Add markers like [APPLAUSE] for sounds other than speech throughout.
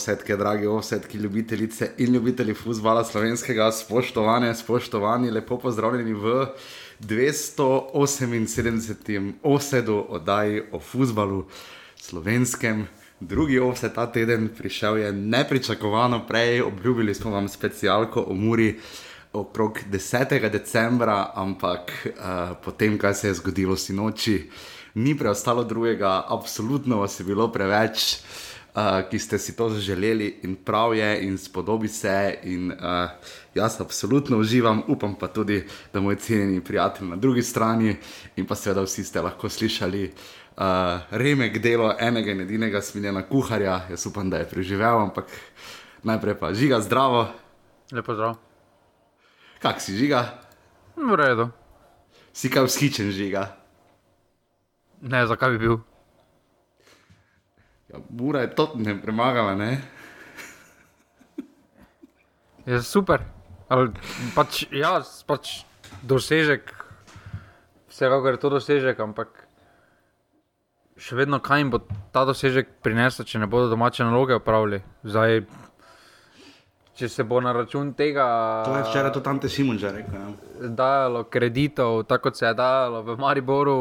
Drage osetke, drage osetke, ljubitelice in ljubitelji futbola slovenskega, spoštovane, spoštovani, lepo pozdravljeni v 278. osedu oddaji o futbalu slovenskem. Drugi offset ta teden prišel je nepričakovano prej, obljubili smo vam specialko o Muri okrog 10. decembra, ampak uh, potem, kaj se je zgodilo sinoči, ni preostalo drugega, absolutno vas je bilo preveč uh, ki ste si to želeli in prav je, in spodobi se. In, uh, jaz absolutno uživam, upam pa tudi, da moj cenjeni prijatelj na drugi strani in pa seveda vsi ste lahko slišali. Uh, remek delo enega in edinega smiljena kuharja, jaz upam, da je preživel, ampak najprej pa žiga zdravo. Lepo zdrav. Kak si žiga? V redu. Si kaj vzhičen žiga? Ne, zakaj bi bil? Ja, Mura je to ne premagala, ne? Je super. Ali pač, ja, pač dosežek, vsekakor je to dosežek, ampak še vedno kaj jim bo ta dosežek prinesel, če ne bodo domače naloge opravili. Zdaj, če se bo na račun tega. To je včeraj to tam te Simon že rekel. Ja. Dajalo kreditov, tako kot se je dajalo v Mariboru,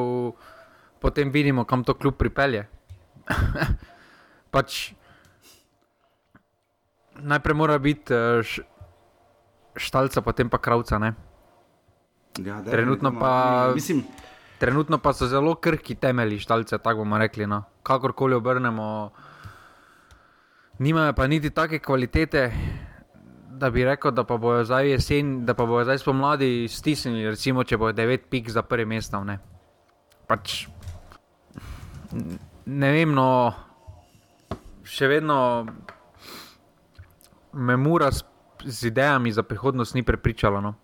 potem vidimo, kam to kljub pripelje. [LAUGHS] pač najprej mora biti uh, štalca, potem pa kravca. Ja, trenutno, pa, mislim, trenutno pa so zelo krhki temelji štalce, tako bomo rekli. No. Kakorkoli obrnemo, nimajo pa niti take kvalitete. Da bi rekel, da pa bojo zdaj jesen, da pa bojo zdaj spomladi stisnili, recimo, če bojo 9 pik za prvi mest. Pač, ne vem, no, še vedno me mora z, z idejami za prihodnost ni prepričalo. No.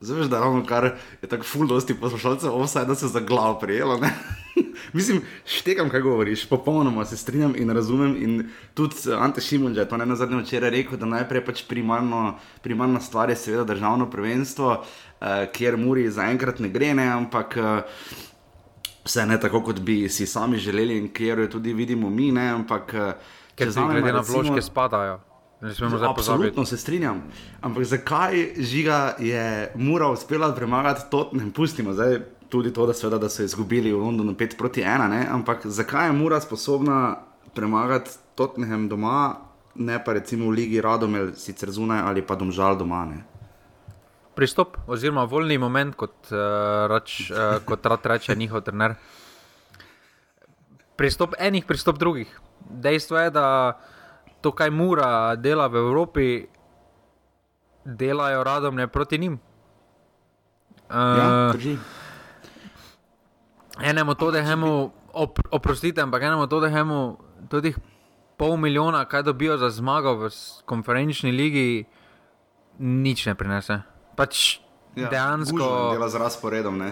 Zaveš, da ravno kar je tako fuldosti poslušalcev, vse da se za glavo prijelo. [LAUGHS] Mislim, štekam, kaj govoriš, popolnoma se strinjam in razumem. In tudi Ante Šimun je to ne na zadnjem včeraj rekel, da najprej pač primarno, primarna stvar je seveda državno prvenstvo, eh, kjer Muri zaenkrat ne gre, ne, ampak. Eh, vse ne tako, kot bi si sami želeli in kjer jo tudi vidimo mi. Ne, ampak, eh, ker se glede na vložke spadajo. Absolutno se strinjam. Ampak zakaj žiga je moral uspela premagati to, ne pustimo zdaj. Tudi to, da, sveda, da so izgubili v Londonu 5 proti 1, ne? ampak zakaj je Mura sposobna premagati Tottenham doma, ne pa recimo v Ligi Radomel, sicer zunaj ali pa domžal doma? Ne? Pristop, oziroma voljni moment, kot, uh, rač, uh, kot rad reče njihov trener. Pristop enih, pristop drugih. Dejstvo je, da to, kaj mora dela v Evropi, delajo radom ne proti njim. Uh, ja, enemu to, da hemu, op, oprostite, ampak enemu to, da hemu tudi pol milijona, kaj dobijo za zmago v konferenčni ligi, nič ne prinese pač ja, dejansko. Dela z razporedom. Ne?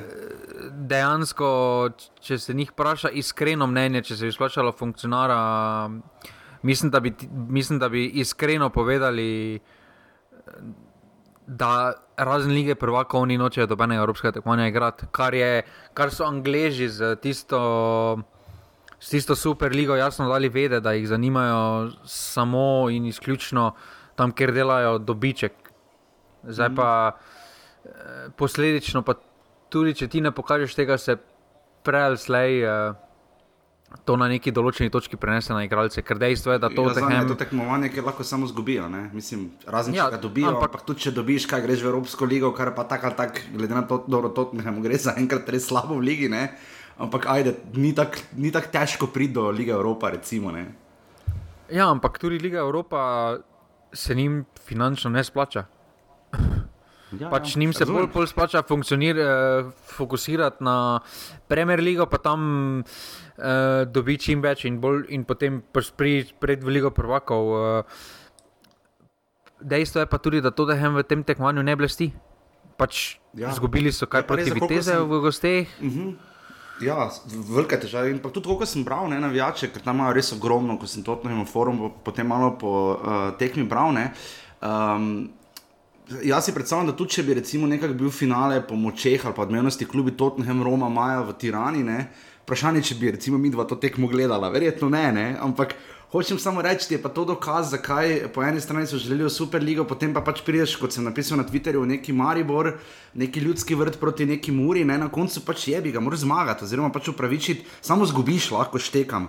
Dejansko, če se njih vpraša iskreno mnenje, če se je izplačalo funkcionara, mislim da, bi, mislim, da bi iskreno povedali, da razen lige prvaka oni nočejo dobenega evropskega tekmovanja igrati. Kar, kar so Angleži z tisto. S tisto super ligo jasno dali vedeti, da jih zanimajo samo in izključno tam, kjer delajo dobiček, Zdaj pa mm. posledično, pa tudi če ti ne pokažeš tega, se prej ali slej. Eh, to na neki določeni točki prenese na igralce, ker dejstvo je, da to ja, tekem... je to tekmovanje, ki lahko samo zgubijo. Mislim, razen ja, če ga dobijo, ampak tudi če dobiš, kaj greš v Evropsko ligo, kar pa tako ali tako, glede na to, da to ne gre za enkrat res slabo v ligi. Ne? Ampak ajde, ni tako tak težko priti do lige Evropa. Recimo, ja, ampak tudi Liga Evropa se njim finančno ne splača. Ja, pač ja, njim se bolj, bolj splača eh, fokusirati na Premier League, pa tam eh, dobi čim več in, bolj, in potem priti pred veliko prvakov. Eh. Dejstvo je pa tudi, da to, da jim v tem tekmovanju ne blesti. Pač ja. Zgubili so kaj proti Viteze v gosteh. Uh -huh. Ja, velike težave. In tudi, ko sem bral, ne navijače, ker tam imajo res ogromno, ko sem to na forumu, potem malo po uh, tekmi bral. Ne, um, jaz si predstavljam, da tudi če bi recimo nekaj bil finale po močeh ali pa odmevnosti klubi Tottenham, Roma, Maja v Tirani, ne, vprašanje, če bi recimo mi dva to tekmo gledala, verjetno ne, ne ampak. Hočem samo reči, da je to dokaz, zakaj po eni strani so želeli Superligo, potem pa pač prideš, kot sem napisal na Twitterju, neki Maribor, neki ljudski vrt proti neki Muri, ne? na koncu pač je bi ga, moraš zmagati, oziroma pač upravičiti, samo zgubiš, lahko štekam.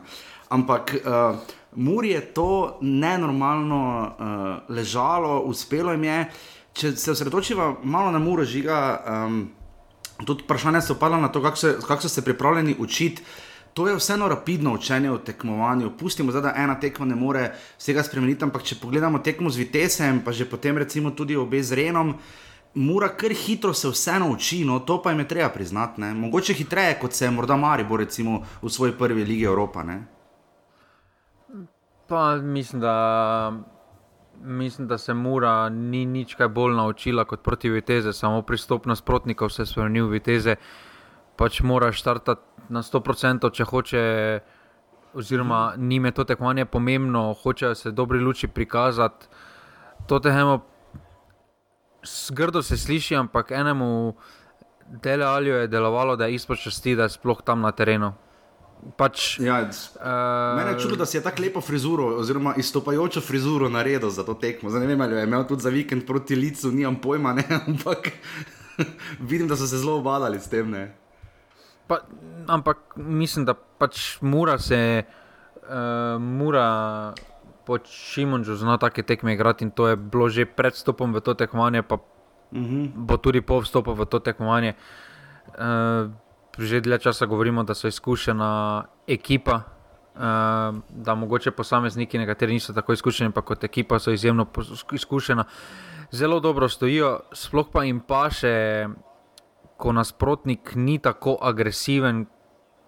Ampak uh, Muri je to nenormalno uh, ležalo, uspelo jim je. Če se osredotočiva malo na Muro, žiga, um, tudi vprašanje so padla na to, kako so, kak so se pripravljeni učiti. To je vseeno rapidno učenje v tekmovanju. Pustimo, zdaj, da ena tekma ne more vsega spremeniti, ampak če pogledamo tekmo z Vitesem, pa že potem recimo tudi obe z Renom, mora kar hitro se vseeno uči, no to pa jim je treba priznati. Ne? Mogoče hitreje, kot se morda Maribo recimo v svoji prvi lige Evropa. Ne? Pa mislim, da. Mislim, da se Mura ni nič kaj bolj naučila kot proti Viteze, samo pristop nasprotnikov se je spremenil v Viteze. Pač moraš startati na 100%, če hoče, oziroma njim je to tekmovanje pomembno, hočejo se dobri luči prikazati. To te hemo, zgrdo se sliši, ampak enemu delu ali je delovalo, da je izpod časti, da je sploh tam na terenu. Pač, ja, uh, mene je čudo, da si je tako lepo frizuro, oziroma izstopajočo frizuro naredil za to tekmo. Zdaj, ne vem, ali je imel tudi za vikend proti licu, nimam pojma, ne, [LAUGHS] ampak vidim, da so se zelo obadali s tem. Pa, ampak mislim, da pač mora se, uh, mora po Šimunžu zna take tekme igrati in to je bilo že pred stopom v to tekmovanje, pa uh mhm. -huh. bo tudi po vstopu v to tekmovanje. Uh, že dlje časa govorimo, da so izkušena ekipa, uh, da mogoče posamezniki, nekateri niso tako izkušeni, pa kot ekipa so izjemno izkušena. Zelo dobro stojijo, sploh pa jim pa še, ko nasprotnik ni tako agresiven,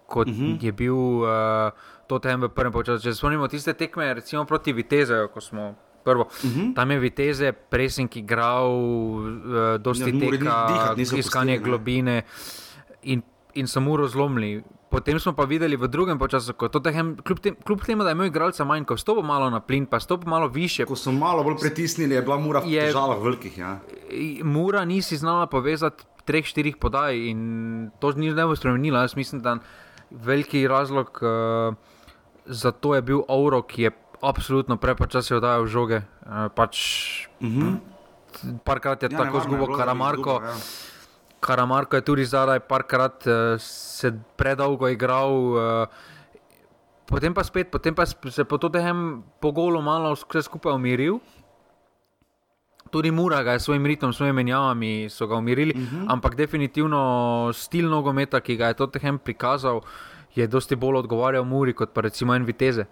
kot uh mhm. -huh. je bil uh, to tem v prvem času. Če se spomnimo tiste tekme, recimo proti Vitezu, ko smo. Prvo, uh mhm. -huh. Tam je Viteze, presink igral, uh, dosti ja, tega, iskanje globine. In in so mu razlomili. Potem smo pa videli v drugem času, ko je tehem, kljub, tem, kljub temu, da je imel igralca manj, ko stopi malo na plin, pa stopi malo više. Ko so malo bolj pritisnili, je bila mura v težavah velikih. Ja. Mura nisi znala povezati treh, štirih podaj in to ni ne bo spremenilo. Jaz mislim, da veliki razlog uh, za to je bil Auro, ki je absolutno prepočasi oddajal žoge. Uh, pač, uh mhm. -huh. Parkrat je ja, tako zgubo Karamarko. Zgubo, ja. Karamarko je tudi zdaj parkrat uh, se predolgo igral. Uh, Potem pa spet, potem pa se po tem pogolu malo vse skupaj umiril. Tudi Mura ga je s svojim ritmom, s svojimi menjavami so ga umirili, uh mhm. -huh. ampak definitivno stil nogometa, ki ga je to tehem prikazal, je dosti bolj odgovarjal Muri kot pa recimo en Viteze.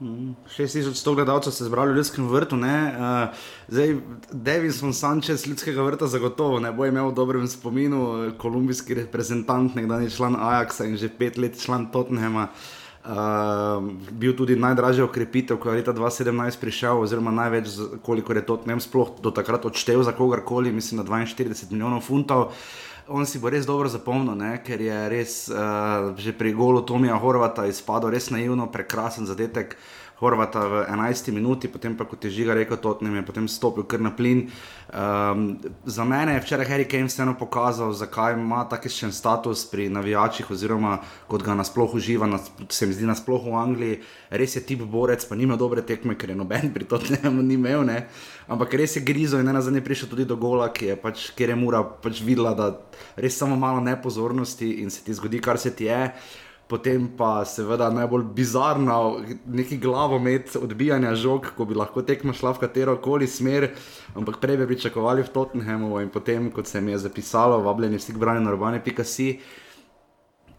6100 gledalcev se je zbralo v Ljudskem vrtu. Uh, zdaj, Davison Sanchez, Ljudskega vrta, zagotovo ne bo imel v dobrem spominu, kolumbijski reprezentant, nekdanji član Ajaxa in že pet let član Tottenhama. Uh, bil tudi najdražji okrepitev, ko je leta 2017 prišel, oziroma največ, koliko je Tottenham sploh do takrat odštel za kogarkoli, mislim, na 42 milijonov funtov. Uh, on si bo res dobro zapomnil, ne? ker je res uh, že pri golu Tomija Horvata izpadel res naivno, prekrasen zadetek. Horvata v 11 minuti, potem pa kot je žiga rekel, Tottenham je potem stopil kar na plin. Um, za mene je včeraj Harry Kane vseeno pokazal, zakaj ima takšen status pri navijačih, oziroma kot ga nasploh uživa, nas, se mi zdi nasploh v Angliji. Res je tip borec, pa nima dobre tekme, ker je noben pri Tottenhamu ni imel, ne? ampak res je grizo in ena zadnja prišel tudi do gola, ki je pač, kjer je mura pač videla, da res samo malo nepozornosti in se ti zgodi, kar se ti je potem pa seveda najbolj bizarna, neki glavomet odbijanja žog, ko bi lahko tekmo šla v katero koli smer, ampak prej bi pričakovali v Tottenhamu in potem, kot se mi je zapisalo, vabljeni vsi k branju na urbane.si.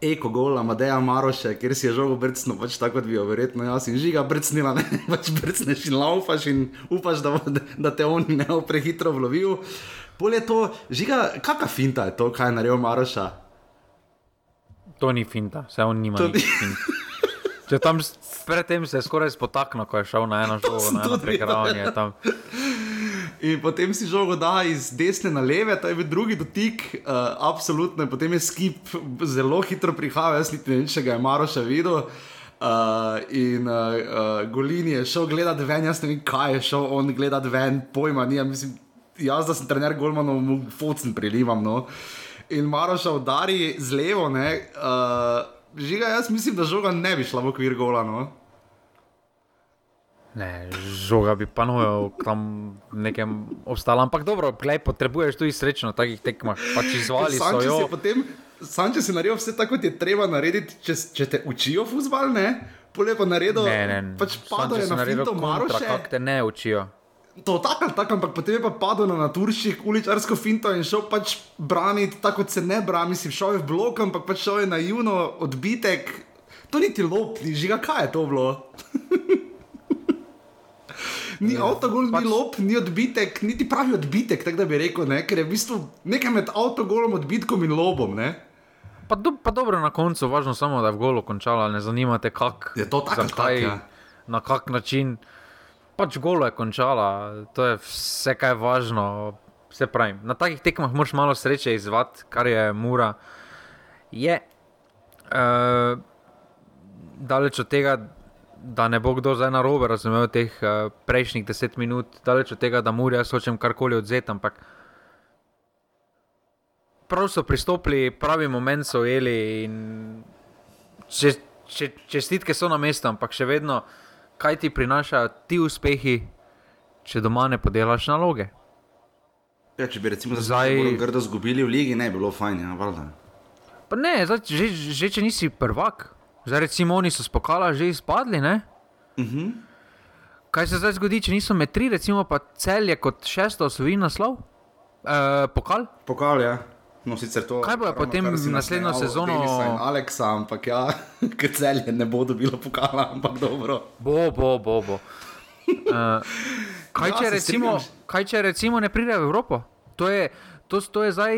Eko gol, Amadeja Maroše, ker si je žogo brcnil, pač tako kot bi jo verjetno jaz in žiga brcnila, ne [LAUGHS] pač brcneš in laufaš in upaš, da, da te on ne bo prehitro vlovil. Polje to, žiga, kakšna finta je to, kaj je naredil Maroša? To ni finta, vse on nima. Če tam predtem se je skoraj spotaknil, ko je šel na eno [LAUGHS] žogo, na eno pregravanje. In potem si žogo da iz desne na leve, to je bil drugi dotik, uh, absolutno. Potem je skip zelo hitro prihajal, jaz niti ne vem, če ga je Maro še videl. Uh, in uh, uh, Golin je šel gledati ven, jaz ne vem, kaj je šel on gledati ven, pojma, ni, mislim, jaz, da sem trener Golmanov, mu focen prilivam. No. In Maroša udari z levo, ne, uh, žiga, jaz mislim, da žoga ne bi šla v okvir gola. No. Ne, žoga bi pa nujal tam nekem ostalo, ampak dobro, glej, potrebuješ tudi srečno na takih tekmah, pač izvali so jo. Sam, če si naredil vse tako, kot je treba narediti, če, če te učijo fuzbal, ne, pole pa naredil, ne, ne, pač padajo na finto Maroša. Kako te ne učijo? To tako ali tako, ampak potem je pa padel na naturščih, uličarsko finto in šel pač braniti, tako kot se ne brani, si šel v blok, ampak pač šel je na juno odbitek. To niti lop, ni žiga, kaj je to bilo. [LAUGHS] ni ja, avtogol, pač... ni lop, ni odbitek, niti pravi odbitek, tako da bi rekel, ne? ker je v bistvu nekaj med avtogolom, odbitkom in lobom. Ne? Pa, do, pa dobro na koncu, važno samo, da je v golu končala, ne zanima te, kako. Je to tako, tak, ja. na kak način. Pač golo je končala, to je vse, kar je važno. Vse pravim. Na takih tekmah moraš malo sreče izvati, kar je mura. Je uh, daleč od tega, da ne bo kdo zdaj na robe razumel teh uh, prejšnjih deset minut, daleč od tega, da mora jaz hočem karkoli odzeti. Ampak prav so pristopili, pravi moment so ujeli in če, če, čestitke so na mestu, ampak še vedno, kaj ti prinašajo ti uspehi, če doma ne podelaš naloge. Ja, če bi recimo zdaj grdo izgubili v ligi, ne bi bilo fajn, ja, valjda. Pa ne, zdaj, že, že če nisi prvak. Zdaj, recimo, oni so spokala že izpadli. Uh mhm. -huh. Kaj se zdaj zgodi, če niso med tri, recimo pa cel je kot šesto osvojil naslov? E, pokal? Pokal, ja. No, to, Kaj bo potem z naslednjo sezono? Aleksa, ampak ja, [LAUGHS] ker cel je ne bo dobilo pokala, ampak dobro. Bo, bo, bo. bo. Uh, [LAUGHS] kaj, ja, če recimo, kaj če recimo ne pride v Evropo? To je, to, to je zdaj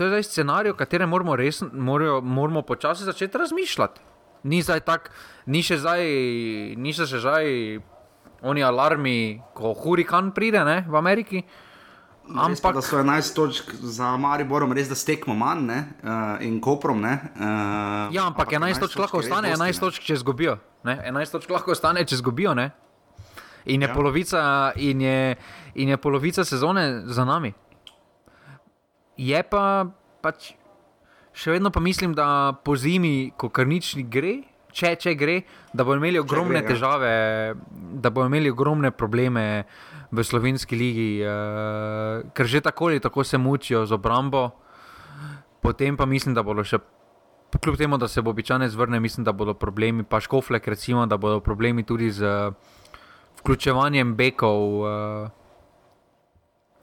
to je zdaj scenarij, o katerem moramo, moramo počasi začeti razmišljati. Ni tako, ni še zdaj, ni še zdaj, oni alarmi, ko hurikan pride ne, v Ameriki. Ampak da so 11 točk za Mariborom, res da stekmo manj ne, uh, in koprom. Ne, uh, ja, ampak 11 točk lahko ostane, 11 točk če zgubijo. Ne, 11 točk lahko ostane, če zgubijo. Ne. In je, ja. polovica, in, je, in je polovica sezone za nami. Je pa pač še vedno pa mislim, da po zimi, ko kar nič ni gre, če, če gre, da bodo imeli ogromne gre, ja. težave, da bodo imeli ogromne probleme v slovenski ligi, uh, ker že tako ali tako se mučijo z obrambo. Potem pa mislim, da bodo še. Kljub temu, da se bo običajno zvrnil, mislim, da bodo problemi, pa škoflek, recimo, da bodo problemi tudi z vključevanjem bekov. Uh,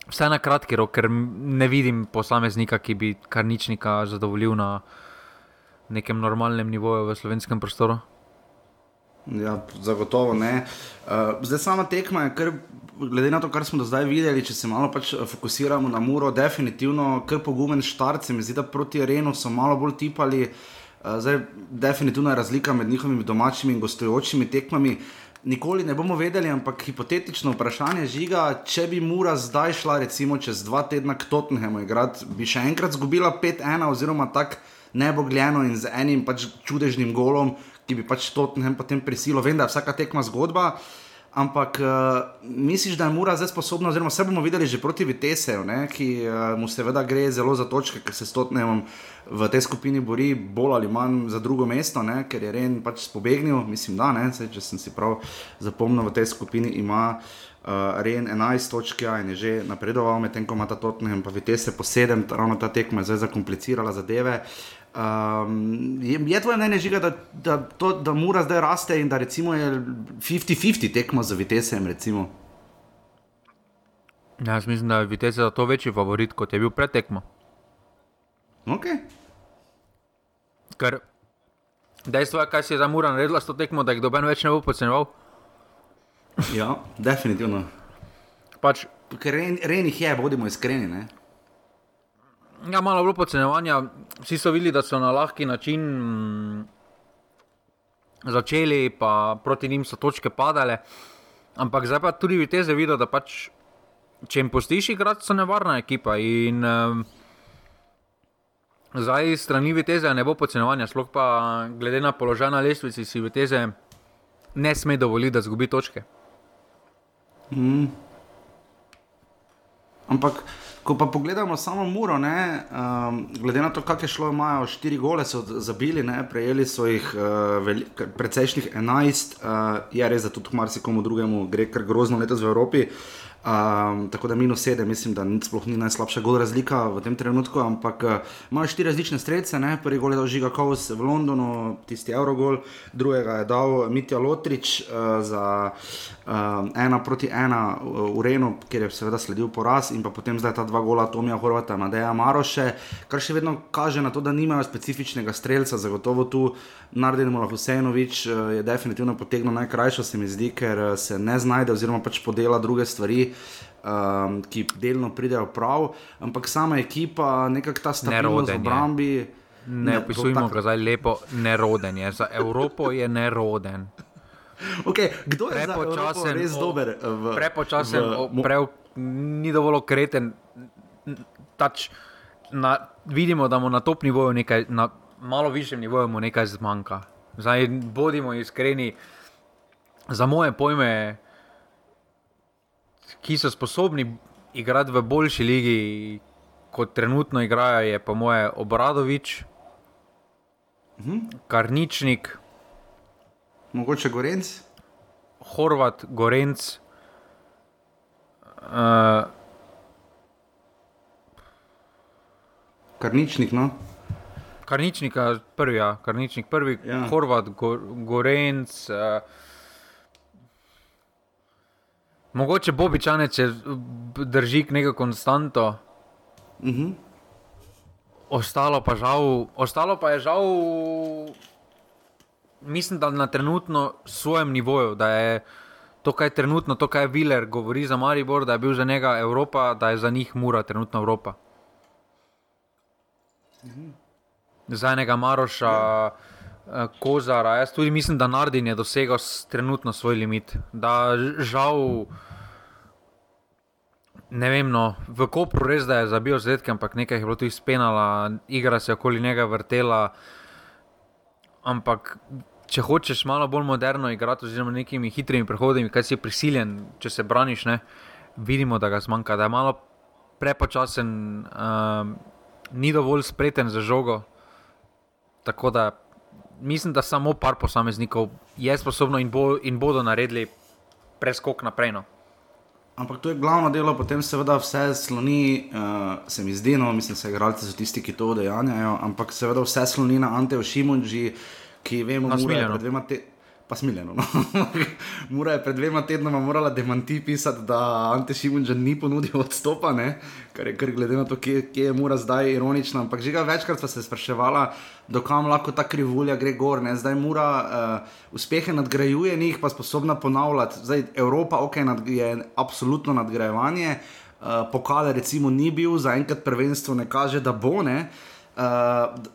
Vse na kratki rok, ker ne vidim posameznika, ki bi kar ničnika zadovoljil na nekem normalnem nivoju v slovenskem prostoru. Ja, zagotovo ne. Uh, zdaj sama tekma je, kar, glede na to, kar smo do zdaj videli, če se malo pač fokusiramo na Muro, definitivno kar pogumen štart, se mi zdi, da proti Renu so malo bolj tipali. Uh, zdaj, definitivno je razlika med njihovimi domačimi in gostujočimi tekmami. Uh, nikoli ne bomo vedeli, ampak hipotetično vprašanje žiga, če bi Mura zdaj šla, recimo čez dva tedna k Tottenhamu igrati, bi še enkrat zgubila 5-1 oziroma tako nebogljeno in z enim pač čudežnim golom, ki bi pač Tottenham potem prisilo. Vem, da je vsaka tekma zgodba. Ampak uh, misliš, da je Mura zdaj sposobna, oziroma vse bomo videli že proti Viteseju, ki uh, mu seveda gre zelo za točke, ker se s Tottenhamom v tej skupini bori bolj ali manj za drugo mesto, ne? ker je Ren pač spobegnil, mislim, da ne, Sej, če sem si prav zapomnil, v tej skupini ima uh, Ren 11 točk ja, in je že napredoval, medtem ko ima ta Tottenham, pa Vitese po 7, ravno ta tekma je zdaj zakomplicirala zadeve. Uh, Um, je, je tvoje mnenje, žiga, da, da, to, da mora zdaj raste in da recimo je 50-50 tekmo za Vitesem? Recimo? Ja, jaz mislim, da je Vitesse za to večji favorit, kot je bil pred tekmo. Okay. Ker dejstvo je, kaj si je za Mura naredila s to tekmo, da jih doben več ne bo podcenjeval. ja, definitivno. Pač, Ker ren, renih je, bodimo iskreni. Ne? Ja, malo bolj podcenjevanja. Vsi so videli, da so na lahki način mm, začeli, pa proti njim so točke padale. Ampak zdaj pa tudi vi te zdaj vidijo, da pač če jim postiš igrati, so nevarna ekipa. In, um, Zdaj, strani Viteze ne bo podcenovanja, sploh pa glede na položaj na lestvici, si Viteze ne sme dovoliti, da zgubi točke. Mm. Ampak, ko pa pogledamo samo Muro, ne, um, glede na to, kako je šlo, imajo štiri gole, so zabili, ne, prejeli so jih uh, precejšnjih 11, uh, je res, da tudi marsikomu drugemu gre kar grozno letos v Evropi. Uh, Um, tako da minus sedem, mislim, da sploh ni najslabša gol razlika v tem trenutku, ampak uh, imajo štiri različne strelce. Ne? Prvi gol je dal Žiga Kovs v Londonu, tisti Eurogol, drugega je dal Mitja Lotrič uh, za uh, ena proti ena v Renu, kjer je seveda sledil poraz, in pa potem zdaj ta dva gola Tomija Horvata, Madeja Maroše, kar še vedno kaže na to, da nimajo specifičnega strelca, zagotovo tu. Nardin Mola Husejnovič je definitivno potegnil najkrajšo, se mi zdi, ker se ne znajde oziroma pač podela druge stvari um, ki delno pridejo prav, ampak sama ekipa, nekako ta stabilnost v obrambi. Ne, opisujemo ga zdaj lepo, neroden je. Za Evropo je neroden. [LAUGHS] Okay, kdo je prepočasen, res dober? V, prepočasen, v, pre, ni dovolj kreten. Tač, na, vidimo, da mu na top nivoju, nekaj, na malo višjem nivoju, nekaj zmanjka. Zdaj, bodimo iskreni, za moje pojme, ki so sposobni igrati v boljši ligi, kot trenutno igrajo, je po moje Obradovič, mhm. Karničnik, mogoče Gorenc. Horvat, Gorenc. Uh, Karničnik, no. Karničnik, prvi, ja, Karničnik, prvi, ja. Horvat, go, Gorenc. Uh, Mogoče Bobičane, če drži neko konstanto. Uh mhm. -huh. Ostalo pa, žal, ostalo pa je žal, mislim, da na trenutno svojem nivoju, da je to, kaj je trenutno, to, kaj je Viler govori za Maribor, da je bil za njega Evropa, da je za njih mura, trenutno Evropa. Uh mhm. -huh. Za enega Maroša, uh, Kozara, jaz tudi mislim, da Nardin je dosegel trenutno svoj limit. Da žal. Ne vem, no, v Kopru res da je zabil zadetke, ampak nekaj je bilo tu izpenala, igra se je okoli njega vrtela. Ampak, če hočeš malo bolj moderno igrati, oziroma nekimi hitrimi prehodami, kaj si prisiljen, če se braniš, ne, vidimo, da ga zmanjka, da je malo prepočasen, um, ni dovolj spreten za žogo. Tako da mislim, da samo par posameznikov je sposobno in, bo, in bodo naredili preskok naprej. No. Ampak to je glavno delo, potem seveda vse sloni, uh, se mi zdi, no, mislim, da igralci so tisti, ki to udejanjajo, ampak seveda vse sloni na Anteju Šimunži, ki vemo, da je pred dvema tednoma pa smiljeno. No? [LAUGHS] Mura je pred dvema tednoma morala demanti pisati, da Ante Šimunča ni ponudil odstopa, ne? kar je kar glede na to, kje, kje je Mura zdaj ironična. Ampak že večkrat smo se spraševali, dokam lahko ta krivulja gre gor. Ne? Zdaj Mura uh, uspehe nadgrajuje, njih pa sposobna ponavljati. Zdaj Evropa okay, nad, je absolutno nadgrajevanje. Uh, pokale recimo ni bil, zaenkrat prvenstvo ne kaže, da bo. Ne? Uh,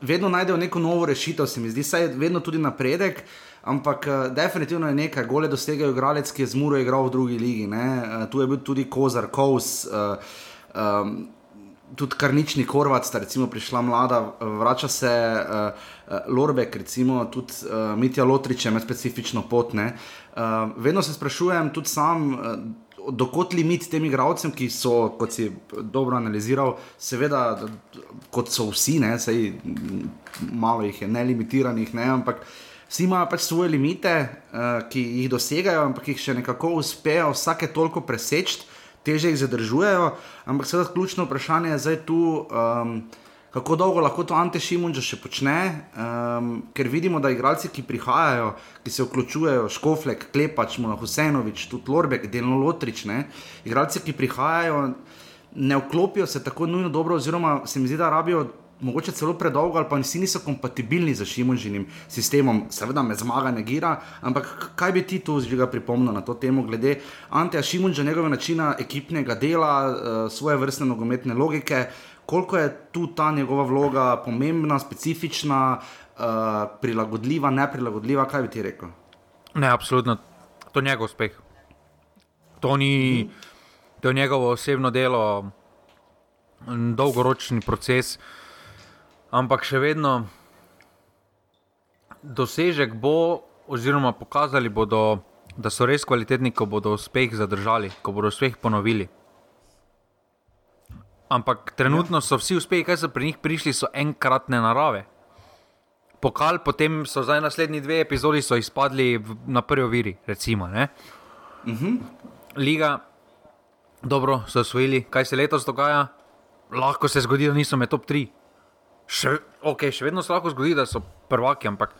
vedno najdejo neko novo rešitev, se mi zdi, saj je vedno tudi napredek. Uh, Ampak uh, definitivno je nekaj, gole dosegajo igralec, ki je z Muro igral v drugi ligi. Uh, tu je bil tudi Kozar, Kous, uh, um, tudi Karnični Korvac, ta recimo prišla mlada, vrača se uh, Lorbek, recimo tudi uh, Mitja Lotrič, ima specifično pot. Uh, vedno se sprašujem, tudi sam. Uh, Dokot limit tem igralcem, ki so, kot si dobro analiziral, seveda, kot so vsi, ne, sej, malo jih je nelimitiranih, ne, ampak uh, Vsi imajo pač svoje limite, uh, ki jih dosegajo, ampak jih še nekako uspejo vsake toliko preseči, teže jih zadržujejo. Ampak seveda ključno vprašanje je zdaj tu, um, kako dolgo lahko to Ante Šimunča še počne, um, ker vidimo, da igralci, ki prihajajo, ki se vključujejo, Škoflek, Klepač, Mona Husenovič, tudi Lorbek, delno Lotrič, ne, igralci, ki prihajajo. Ne vklopijo se tako nujno dobro, oziroma se mi zdi, da rabijo mogoče celo predolgo, ali pa vsi niso kompatibilni z Šimunžinim sistemom, seveda me zmaga negira. Ampak kaj bi ti tu zžiga pripomnil na to temo, glede Anteja Šimunža, njegove načina ekipnega dela, uh, svoje vrstne nogometne logike, koliko je tu ta njegova vloga pomembna, specifična, uh, prilagodljiva, neprilagodljiva, kaj bi ti rekel? Ne, absolutno, to je njegov uspeh. To ni. To je njegovo osebno delo, dolgoročni proces, ampak še vedno dosežek bo, oziroma pokazali bodo, da so res kvalitetni, ko bodo uspeh zadržali, ko bodo uspeh ponovili. Ampak trenutno so vsi uspehi, ki so pri njih prišli, so enkratne narave. Pokal, potem so zdaj naslednji dve epizodi izpadli v, na prvi viri, recimo. Uh -huh. Liga, dobro, so osvojili, kaj se letos dogaja, lahko se zgodi, da niso med top 3. Še, okay, še vedno se lahko zgodi, da so prvaki, ampak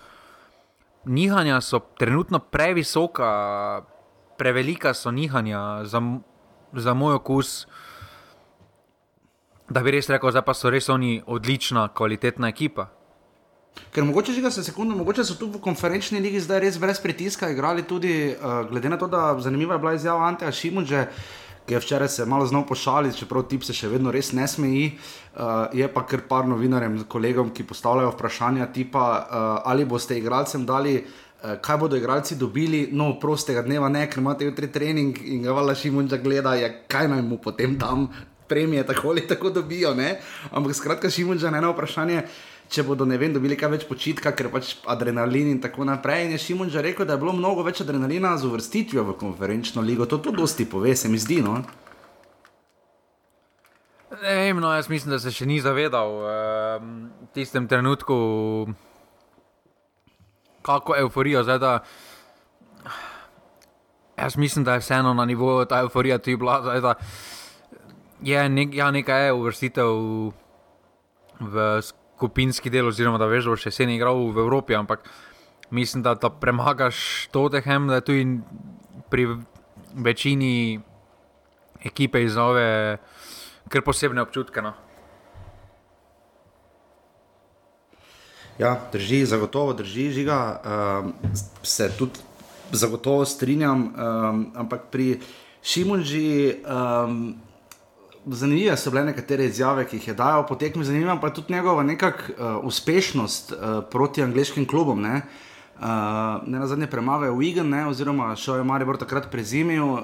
nihanja so trenutno previsoka, prevelika so nihanja za, za moj okus. Da bi res rekel, da so res oni odlična, kvalitetna ekipa. Ker mogoče že za sekundu, mogoče so tu v konferenčni ligi zdaj res brez pritiska igrali tudi, uh, glede na to, da zanimiva je bila izjava Anteja Šimunže, ki je včeraj se malo znal pošaliti, čeprav tip se še vedno res ne smeji. Uh, je pa kar par novinarjem, kolegom, ki postavljajo vprašanja tipa, uh, ali boste igralcem dali. Kaj bodo igralci dobili, no, prostega dneva, ne, ker imate jutri trening in ga vala Šimunča gleda, je, kaj naj mu potem dam, premije tako ali tako dobijo. Ne? Ampak skratka, Šimunča na eno vprašanje, uh, če bodo ne vem, dobili kaj več počitka, ker pač adrenalin in tako naprej. In je Šimon že rekel, da je bilo mnogo več adrenalina z uvrstitvijo v konferenčno ligo. To tudi dosti pove, se mi zdi. No? Ej, no, jaz mislim, da se še ni zavedal v uh, tistem trenutku, kako euforijo zdaj. Jaz mislim, da je vseeno na nivoju ta euforija tudi bila. Zdaj, je nek, ja, nekaj je uvrstitev v skupinski del, oziroma da veš, da boš vse igral v Evropi, ampak mislim, da, da premagaš Tottenham, da je tudi pri večini ekipe izove kar posebne občutke. No. Ja, drži, zagotovo drži, žiga. Um, se tudi zagotovo strinjam, um, ampak pri Šimunži. Um, zanimive so bile nekatere izjave, ki jih je dajal po tekmi, zanimiva pa je tudi njegova nekakšna uh, uspešnost uh, proti angliškim klubom. Ne? Uh, ne na zadnje premave v Igen, oziroma šel je Maribor takrat prezimil, uh,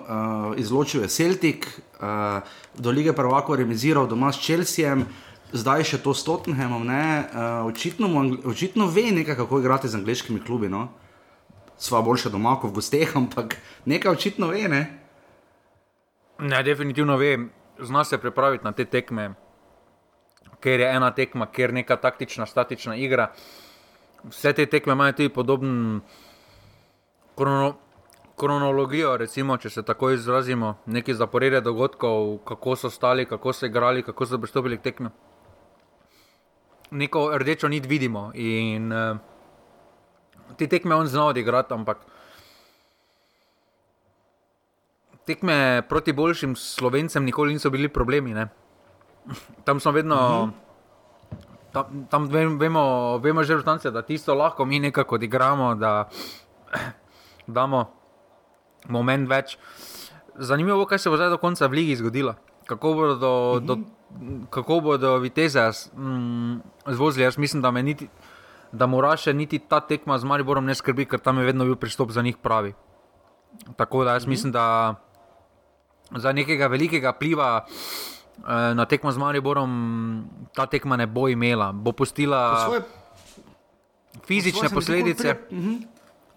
izločil je Celtic, uh, do lige prvako remiziral doma s Chelseaem, zdaj še to s Tottenhamom. Uh, očitno, očitno ve nekaj, kako igrati z angliškimi klubi. No? Sva boljša doma kot v gosteh, ampak nekaj očitno ve. Ne? Ne, definitivno ve zna se pripraviti na te tekme, ker je ena tekma, ker je neka taktična, statična igra. Vse te tekme imajo tudi podoben krono, kronologijo, recimo, če se tako izrazimo, neki zaporedje dogodkov, kako so stali, kako so igrali, kako so pristopili k tekmi. Neko rdečo nit vidimo in uh, te tekme on zna odigrati, ampak tekme proti boljšim slovencem nikoli niso bili problemi. Ne? Tam smo vedno. Uh -huh. Tam, tam vemo, vemo že vrstance, da tisto lahko mi nekako odigramo, da [CLEARS THROAT] damo moment več. Zanimivo kaj se bo zdaj do konca v Ligi zgodilo. Kako bodo, uh -huh. do, kako bodo viteze mm, zvozili. Jaz mislim, da me niti, da mora še niti ta tekma z Mariborom ne skrbi, ker tam je vedno bil pristop za njih pravi. Tako da jaz uh -huh. mislim, da za nekega velikega pliva eh, na tekmo z Mariborom, ta tekma ne bo imela, bo pustila svoje, fizične posledice. Mhm.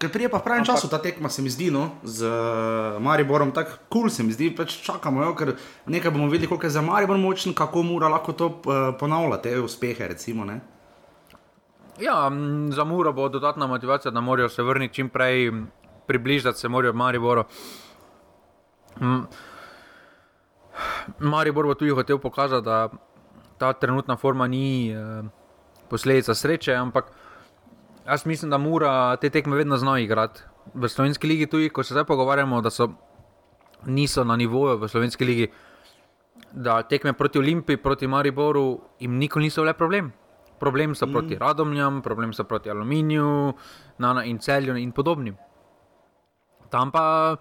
Ker prije pa v pravem času ta tekma se mi zdi, no, z uh, Mariborom tako kul cool se mi zdi, pač čakamo, jo, ker nekaj bomo videli, koliko je za Maribor močen, kako mora lahko to uh, ponavljati, te uspehe, recimo, ne. Ja, za Muro bo dodatna motivacija, da morajo se vrniti čim prej, približati se morajo Mariboru. Mm. Maribor bo tudi hotel pokazati, da ta trenutna forma ni eh, posledica sreče, ampak jaz mislim, da mora te tekme vedno znova igrati. V slovenski ligi, tudi ko se zdaj pogovarjamo, da so, niso na nivoju v slovenski ligi, da tekme proti Olimpiji, proti Mariboru, jim nikoli niso bile problem. Problem so mm. proti Radomljam, problem so proti Aluminiju, Nana in Celju in podobnim. Tam pa,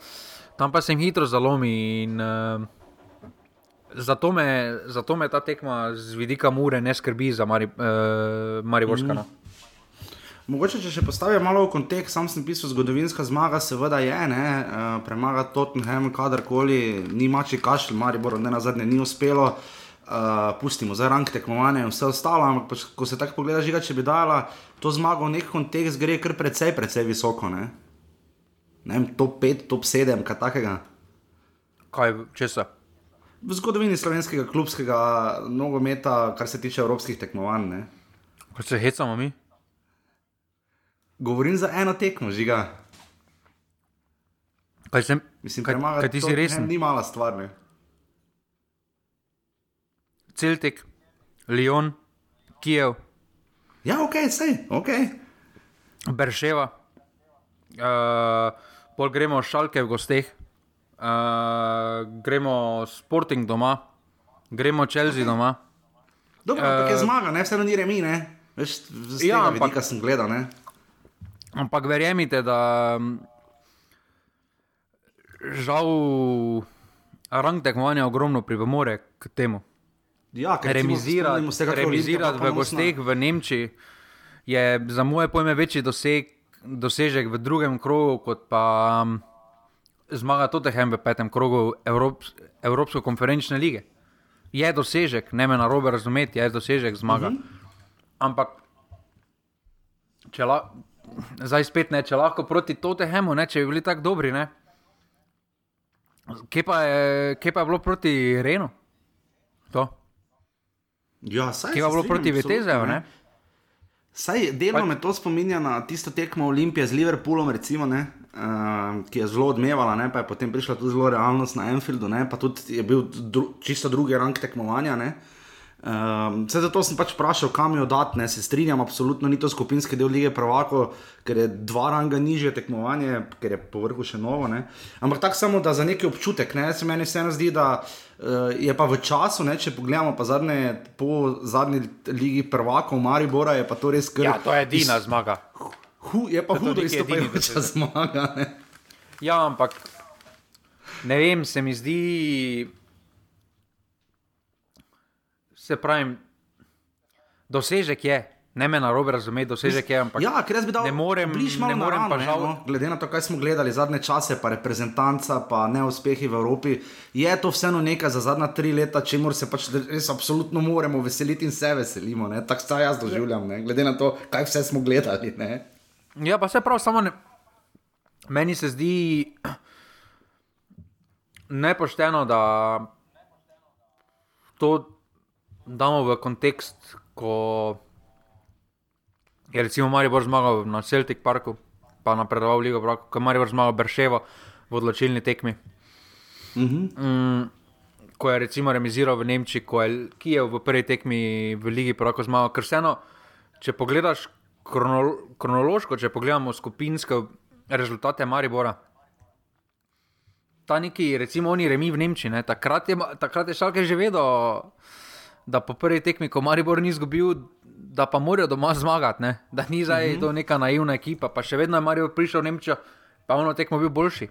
tam pa se jim hitro zalomi in uh, zato, me, zato me ta tekma z vidika Mure ne skrbi za Mari, uh, Mariborska. Mm. Mogoče, če še postavim malo v kontekst, sam sem pisal, zgodovinska zmaga, seveda je, ne, uh, premagati Tottenham, kadarkoli, ni mači kašelj, Maribor, ne na zadnje, ni uspelo. Uh, pustimo za rang tekmovanja in vse ostalo, ampak pač, ko se tako pogleda, žiga, če bi dala to zmago v nek kontekst, gre kar precej, precej visoko. Ne? Ne vem, top 5, top 7, kaj takega. Kaj, če se? V zgodovini slovenskega klubskega nogometa, kar se tiče evropskih tekmovanj. Ne? Ko se hecamo mi? Govorim za eno tekmo, žiga. Kaj sem? Mislim, kaj, premagati kaj ti si resen? Ni mala stvar. Ne? Celtic, Lyon, Kijev, Ja, ok, sej, ok. Berševa, uh, pol gremo šalke v gosteh, uh, gremo Sporting doma, gremo Chelsea doma. Dobro, ampak je zmaga, ne, vseeno ni remi, ne. Veš, z Ja, ampak- vidika sem gledal, ne. Ampak verjemite, da mm, žal rang tekmovanja ogromno pripomore k temu. Ja, Remizirati, spomnimo se, remizirati Olimpija v gosteh ponosna. v Nemčiji je za moje pojme večji doseg, dosežek v drugem krogu, kot pa um, zmaga Tottenham v petem krogu Evrop, Evropske konferenčne lige. Je dosežek, ne me na robe razumeti, je dosežek zmaga. Uh Mhm. -huh. Ampak, če, la, zdaj spet ne, če lahko proti Tottenhamu, ne, če bi bili tako dobri, ne. Kje pa, je, kje pa je bilo proti Renu? To. Ja, saj Ki je se bilo proti Vetezeju, ne? Saj delno Pa- me to spominja na tisto tekmo Olimpije z Liverpoolom, recimo, ne, uh, ki je zelo odmevala, ne, pa je potem prišla tudi zelo realnost na Enfieldu, ne, pa tudi je bil dru, čisto drugi rang tekmovanja. Ne. Um, vse zato sem pač vprašal, kam jo dati, ne se strinjam, absolutno ni to skupinski del lige Pravako, ker je dva ranga nižje tekmovanje, ker je povrhu še novo. Ne. Ampak tako samo, da za neki občutek, ne, se meni vseeno zdi, da uh, je pa v času, ne, če pogledamo pa zadnje, po zadnji ligi Pravakov Maribora, je pa to res kar. Ja, to je edina zmaga. Hu, je pa To je hudo neki edini izstopajoča dosežek. zmaga. Ne. Ja, ampak ne vem, se mi zdi, se pravi, dosežek je, ne me na robe razumeti, dosežek je, ampak Ja, ker jaz bi dal ne morem, bliž malo ne morem naravno, pa ne, no, glede na to, kaj smo gledali zadnje čase, pa reprezentanca, pa neuspehi v Evropi, je to vseeno nekaj za zadnja tri leta, čemu se pač res absolutno moramo veseliti in se veselimo. Tako se jaz doživljam, ne, glede na to, kaj vse smo gledali. Ne. Ja, pa se prav, samo ne. Meni se zdi nepošteno, da to damo v kontekst, ko je recimo Maribor zmagal na Celtic Parku, pa napredoval v Ligo, Prvakov, ko je Maribor zmagal Berševo v odločilni tekmi. Mhm. Mm, ko je recimo remiziral v Nemčiji, ko je Kijev v prvi tekmi v Ligi Prvakov zmagal. Ker vseeno, če pogledaš krono, kronološko, če pogledamo skupinske rezultate Maribora, ta neki, recimo, oni remi v Nemčiji, ne, takrat, je, takrat je Šalke že vedel, da po prvi tekmi, ko Maribor ni izgubil, da pa morajo doma zmagati, ne, da ni zdaj mm -hmm. to neka naivna ekipa, pa še vedno je Maribor prišel v Nemčijo, pa ono tekmo bil boljši.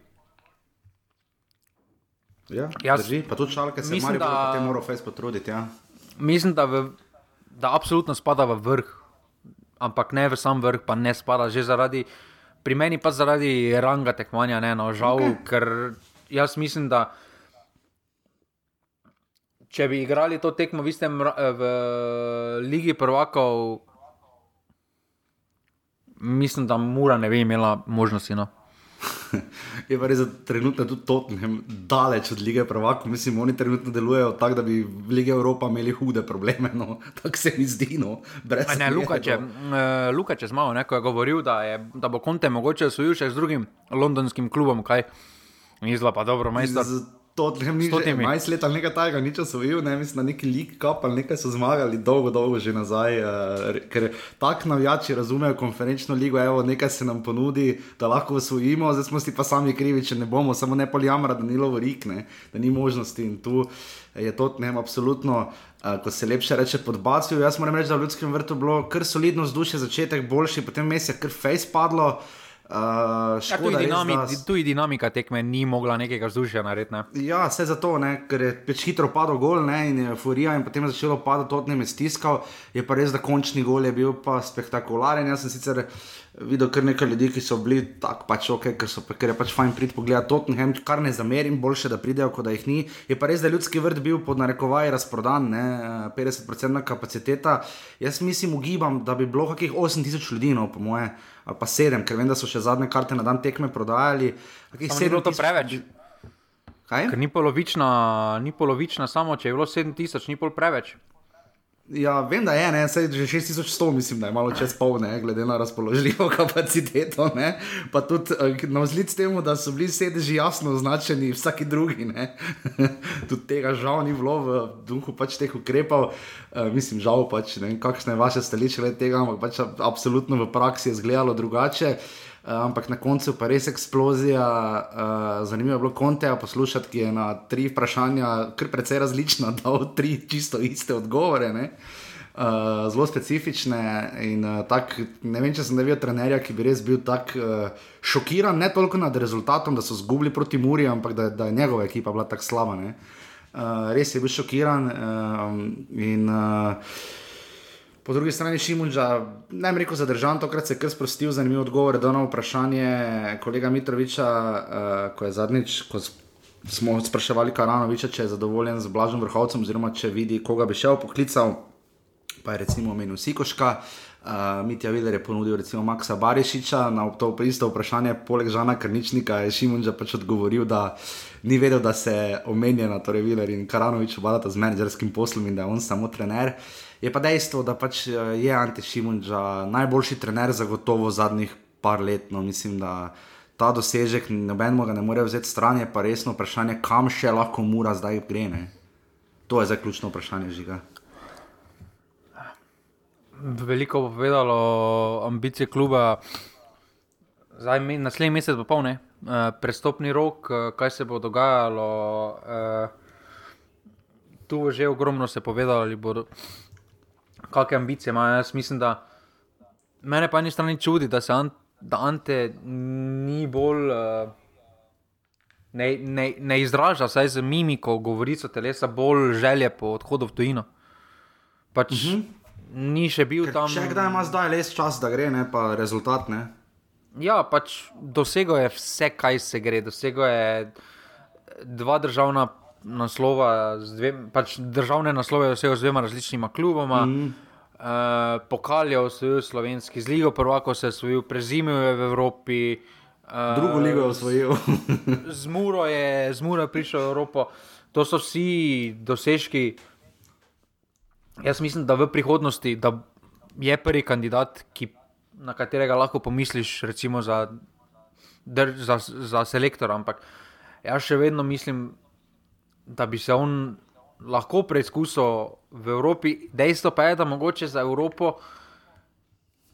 Ja, Jaz drži, pa tudi šalke se mislim, Maribor da- potem moral fest potruditi. Ja. Mislim, da, v, da absolutno spada v vrh, ampak ne v sam vrh, pa ne spada že zaradi, pri meni pa zaradi ranga tekmovanja, ne, no, žal, okay. Ker jaz mislim, da če bi igrali to tekmo v, istem, ra- v Ligi prvakov, mislim, da Mura ne bi imela možnosti. No. [LAUGHS] Je pa res, da trenutno tudi Tottenham daleč od lige prvakov. Mislim, oni trenutno delujejo tako, da bi v lige Evropa imeli hude probleme. No. [LAUGHS] Tako se mi zdi. No. Brez A Ne, zmede, Lukač je, no. uh, Lukač je zmagal, ne, ko je govoril, da, je, da bo Conte mogoče osvojil še z drugim londonskim klubom. Kaj? Izla pa dobro, majster. Z Tottenham ni že Stotimi. 11 let ali nekaj takega, nič osvojil, ne mislim, na neki lig kap ali nekaj so zmagali, dolgo, dolgo že nazaj. Uh, ker tako navijači razumejo konferenčno ligo, evo, nekaj se nam ponudi, da lahko osvojimo, zdaj smo si pa sami krivi, če ne bomo, samo ne poljamra, da ni lovo rikne, da ni možnosti in tu je Tottenham absolutno. Uh, ko se lepše reče podbacil, jaz moram reči, da v ljudskem vrtu bilo kar solidno vzdušje, začetek boljši, potem mes je kar face padlo. Uh, ja, tudi, dinami, res, da... tudi dinamika tekme ni mogla nekega vzdušja narediti. Ne? Ja, vse zato, ne, ker je peč hitro padel gol ne, in je euforija, in potem je začelo padati, ne me stiskal. Je pa res, da končni gol je bil pa spektakularen. Jaz sem sicer videl kar nekaj ljudi, ki so bili tako pač ok, ker, so, ker je pač fajn priti pogledati Tottenham, kar ne zamerim, boljše, da pridejo, kot da jih ni. Je pa res, da je ljudski vrt bil pod narekovaj razprodan, ne, 50% kapaciteta. Jaz mislim, ugibam, da bi bilo kakih 8000 ljudi, no, po moje ali pa sedem, ker vem, da so še zadnje karte na dan tekme prodajali. Sedem bilo to preveč. Kaj? Ker ni polovična, ni polovična, samo če je bilo 7000, ni pol preveč. Ja, vem, da je, ne, Sej, že 6100, mislim, da je malo čez pol, ne, glede na razpoložljivo [LAUGHS] kapaciteto. Ne. Pa tudi eh, na vzlic temu, da so bili sedeži jasno označeni, vsaki drugi. [LAUGHS] tudi tega žal ni bilo v duhu pač teh ukrepov. Uh, mislim, žal pač, ne vem, kakšne je vaše stališče tega, ampak pač absolutno v praksi je izgledalo drugače. Eh, ampak na koncu pa res eksplozija. Uh, zanimivo je bilo konteja poslušati, ki je na tri vprašanja, kar precej različna, [LAUGHS] dal tri čisto iste odgovore. Uh, zelo specifične. In, uh, tak, ne vem, če sem videl trenerja, ki bi res bil tako uh, šokiran, ne toliko nad rezultatom, da so zgubili proti Muri, ampak da, da je njegova ekipa bila tako slaba. Uh, res je bil šokiran. Uh, in, uh, Po drugi strani Šimunča, ne vem, rekel zadržan, tokrat se je kar sprostil, zanimiv odgovor na vprašanje kolega Mitroviča, uh, ko je zadnjič, ko smo spraševali Karanoviča, če je zadovoljen z Blažom vrhovcem, oziroma če vidi, koga bi še poklical, pa je recimo omenil Sikoška. Uh, Mitja Viler je ponudil recimo Maksa Barišiča na to isto vprašanje, poleg Žana Krničnika je Šimunča pač odgovoril, da ni vedel, da se omenjena, torej Viler in Karanovič obadata z menedžerskim poslom in da je on samo trener. Uh, Je pa dejstvo, da pač eh, je Ante Šimunča najboljši trener za gotovo zadnjih par let. No, mislim, da ta dosežek nobenemu ga ne more vzeti stran, je pa resno vprašanje, kam še lahko mora zdaj gre. Ne? To je zaključno vprašanje žiga. Veliko bo povedalo o ambiciji kluba. Zdaj, naslednji mesec bo polne, uh, prestopni rok, uh, kaj se bo dogajalo. Uh, tu je že ogromno se povedalo, ali bodo kakšne ambicije imajo. Jaz mislim, da mene pa eni strani čudi, da se Ante, da Ante ni bolj. Uh, Ne, ne, ne izraža se z mimiko, govorico telesa, bolj želje po odhodu v tujino. Pač uh mhm. -huh. Ni še bil Ker tam. Še kdaj ima zdaj res čas, da gre, ne pa rezultat. Ne? Ja, pač dosego je vse, kaj se gre. Dosego je dva državna naslova, dve, pač državne naslove, vse z dvema različnima kluboma. Mm. Uh, Pokal je osvojil slovenski, z Ligo prvako se je osvojil, prezimil je v Evropi. Uh, Drugo ligo je osvojil. [LAUGHS] z Muro je, z Muro je prišel v Evropo. To so vsi dosežki. Jaz mislim, da v prihodnosti da je prvi kandidat, ki, na katerega lahko pomisliš, recimo za, za, za selektor. Ampak jaz še vedno mislim, da bi se on lahko preizkusil v Evropi. Dejstvo pa je, da mogoče za Evropo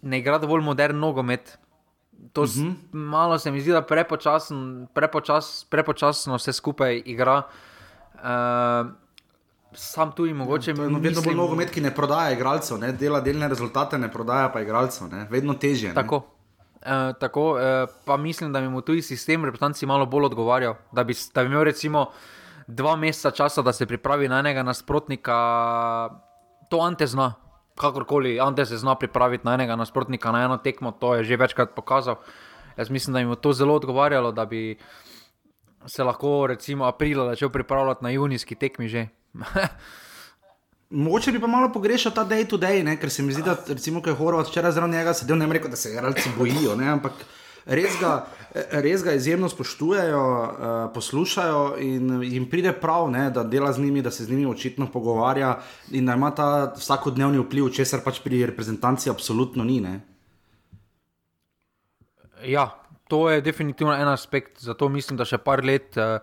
ne igra dovolj modern nogomet. To uh mhm. -huh. malo se mi zdi, da prepočasno, prepočas, prepočasno vse skupaj igra. Uh, Sam tu in mogoče mi je vedno bolj nogomet, ki ne prodaja igralcev, ne? dela delne rezultate, ne prodaja pa igralcev, ne? vedno težje. Tako, e, tako e, pa mislim, da bi mu tudi sistem reprezentanci malo bolj odgovarjal. Da bi, da bi imel recimo dva meseca časa, da se pripravi na enega nasprotnika, to Ante zna. Kakorkoli, Ante se zna pripraviti na enega nasprotnika, na eno tekmo, to je že večkrat pokazal. Jaz mislim, da jim je to zelo odgovarjalo, da bi se lahko, recimo, aprila začel pripravljati na junijski tekmi že. [LAUGHS] Mogoče bi pa malo pogrešal ta day to day, ker se mi zdi, da recimo, je Horvat včeraj zraven njega sedel, ne rekel, da se igralci bojijo, ne? ampak res ga, res ga izjemno spoštujejo, uh, poslušajo in jim pride prav, ne, da dela z njimi, da se z njimi očitno pogovarja in da ima ta vsakodnevni vpliv, česar pač pri reprezentanci absolutno ni. Ne. Ja, to je definitivno en aspekt, zato mislim, da še par let uh,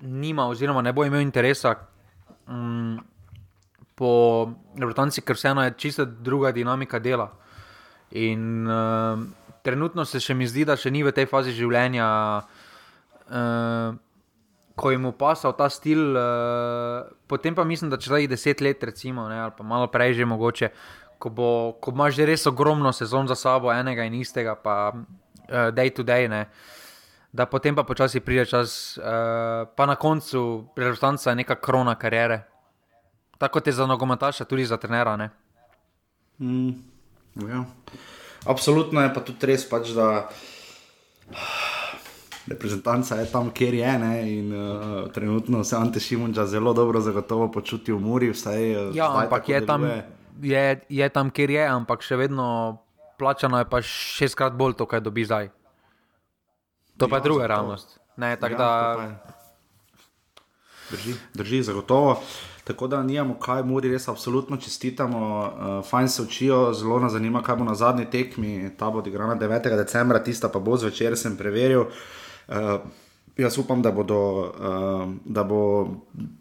nima, oziroma ne bo imel interesa. Um, Po reprezentanci, ker vseeno je čisto druga dinamika dela. In uh, trenutno se še mi zdi, da še ni v tej fazi življenja, uh, ko jim upasa ta stil. Uh, potem pa mislim, da če zdaj deset let, recimo, ne, ali pa malo prej že mogoče, ko, bo, ko imaš že res ogromno sezon za sabo, enega in istega, pa uh, day to day, ne. da potem pa počasi pride čas, uh, pa na koncu reprezentanca je neka krona karijere. Tako kot je za nogometaša, tudi za trenera. Ne. Mm, ja. Absolutno je pa tudi res, pač, da reprezentanca je tam, kjer je. Ne, in, uh, trenutno se Ante Šimunča zelo dobro zagotovo počuti v Muri. Vsaj, uh, Ja, ampak je tam, je, je tam, kjer je, ampak še vedno plačano je pa šestkrat bolj to, kaj dobi zdaj. To pa Ja, je druga zagotovo. realnost. Ne, tako Ja, da, pa. Drži, drži, zagotovo. Tako da nijamo kaj, Muri res absolutno čestitamo, uh, fajn se učijo, zelo nas zanima, kaj bo na zadnji tekmi. Ta bo odigrana 9. decembra, tista pa bo zvečer, sem preveril. Uh, jaz upam, da, bodo, uh, da, bo,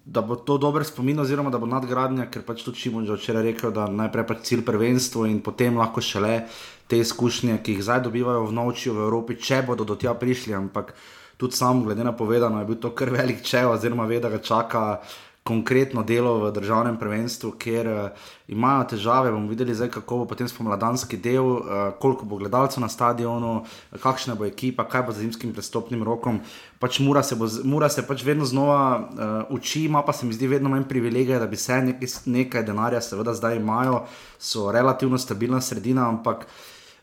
da bo to dober spomin, oziroma da bo nadgradnja, ker pač tudi Šimon že včeraj rekel, da najprej pač cilj prvenstvo in potem lahko šele te izkušnje, ki jih zdaj dobivajo v noči v Evropi, če bodo do tja prišli. Ampak tudi sam, glede na povedano, je bil to kar velik če, oziroma ve, da ga čaka konkretno delo v državnem prvenstvu, kjer uh, imajo težave. bomo videli, zdaj, kako bo potem spomladanski del, uh, koliko bo gledalcev na stadionu, kakšna bo ekipa, kaj bo z zimskim prestopnim rokom. Pač mura, se bo, mura se pač vedno znova uh, uči, ima pa se mi zdi vedno manj privilegija, da bi se nekaj, nekaj denarja, seveda zdaj imajo, so relativno stabilna sredina, ampak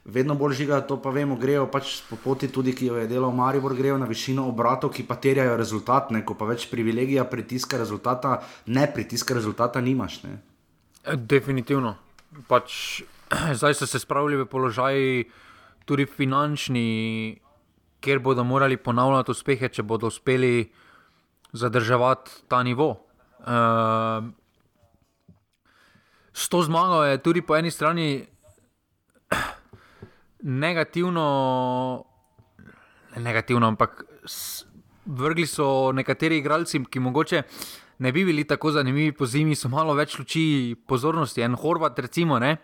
vedno bolj žiga, to pa vemo, grejo pač po poti, tudi ki jo je delal Maribor, grejo na višino obratov, ki pa terjajo rezultat, ne, ko pa več privilegija pritiska rezultata, ne pritiska rezultata nimaš. Ne. definitivno. Pač, [CLEARS THROAT] zdaj so se spravili v položaj, tudi finančni, kjer bodo morali ponavljati uspehe, če bodo uspeli zadrževati ta nivo. Uh, s to zmago je tudi po eni strani [CLEARS THROAT] negativno, ne negativno, ampak vrgli so nekateri igralci, ki mogoče ne bi bili tako zanimivi po zimi, so malo več luči pozornosti. En Horvat, recimo, ne.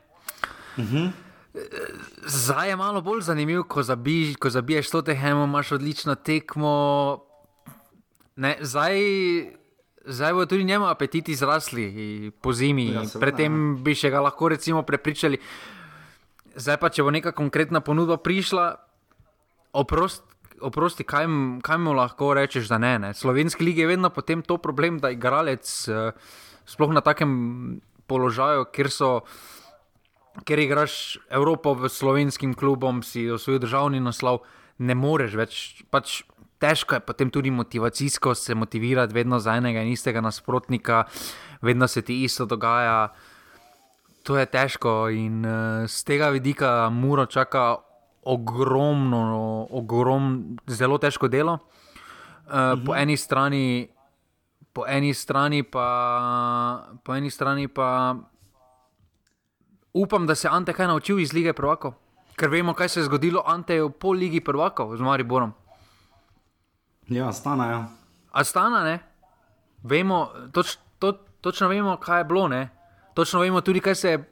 Zdaj je malo bolj zanimiv, ko, zabi, ko zabiješ to tehemo, imaš odlično tekmo. Ne, zdaj, zdaj bodo tudi njemu apetiti zrasli po zimi. Ja, Ja, Predtem bi še ga lahko recimo prepričali. Zdaj pa, če bo neka konkretna ponudba prišla, oprost, oprosti, kaj, kaj mu lahko rečeš, da ne. ne. Slovenski lig je vedno potem to problem, da igralec, eh, sploh na takem položaju, kjer so. Ker igraš Evropo v slovenskim klubom, si osvojil državni naslov, ne moreš več. Pač težko je potem tudi motivacijsko se motivirati, vedno za enega in istega nasprotnika, vedno se ti isto dogaja. To je težko in uh, z tega vidika Muro čaka ogromno, ogromno, zelo težko delo. Uh, po eni strani, po eni strani pa, po eni strani pa upam, da se je Ante kaj naučil iz lige prvakov. Ker vemo, kaj se je zgodilo Anteju po ligi prvakov z Mariborom. Ja, stanajo. Astana, ne? Vemo, toč, to, točno vemo, kaj je bilo, ne? Točno vemo tudi, kaj se je,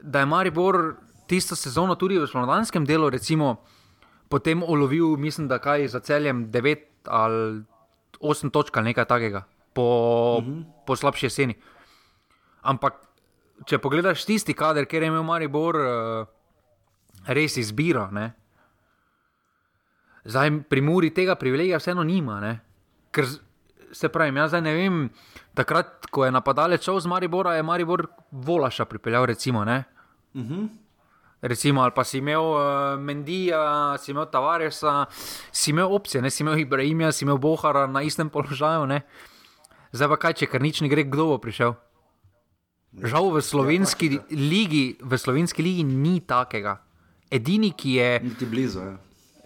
da je Maribor tisto sezono tudi v spomladanskem delu, recimo, potem ulovil, mislim, da kaj za celjem 9 ali 8 točk ali nekaj takega, po, uh -huh. po slabši jeseni. Ampak, če pogledaš tisti kader, kjer je imel Maribor uh, res izbiro, ne? Zdaj pri Muri tega privilegija vseeno nima. Ne? Ker se pravi, jaz zdaj ne vem, takrat, ko je napadalec šel z Maribora, je Maribor Volaša pripeljal, recimo. Ne? Uh -huh. Recimo, ali pa si imel uh, Mendija, si imel Tavaresa, si imel opcije, ne? si imel Ibrahima, si imel Bohara na istem položaju. Ne? Zdaj pa kaj, če kar nič ne gre, kdo bo prišel. Žal v slovenski ligi, v slovenski ligi ni takega. Edini, ki je. Niti blizu. Ja.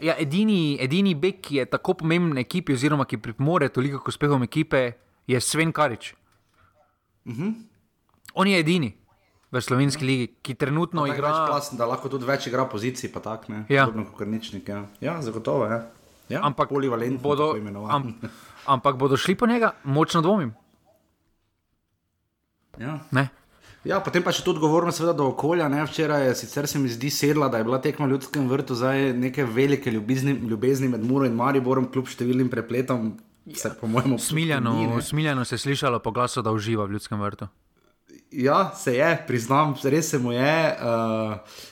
Ja, edini, edini bek, ki je tako pomemben ekipi, oziroma ki pripomore toliko k uspehom ekipe, je Sven Karič. Uh -huh. On je edini v slovenski ligi, ki trenutno Tako igra. večplasten, da lahko tudi več igra pozicij, pa tak ne. Ja. Kot Krničnik. Ja, ja zagotovo je. Ja. Ja, Ampak bodo, am, ampak bodo šli po njega, močno dvomim. Ja. Ne? Ja, potem pa še tu odgovornost seveda do okolja. Ne? Včeraj je sicer se mi zdi sedla, da je bila tekma v ljudskem vrtu, zdaj neke velike ljubezni, ljubezni med Muro in Mariborom, kljub številnim prepletom. Se, po mojem, ni, Smiljano, ne. smiljano se je slišalo po glasu, da uživa v ljudskem vrtu. Ja, se je, priznam, res se mu je. Uh,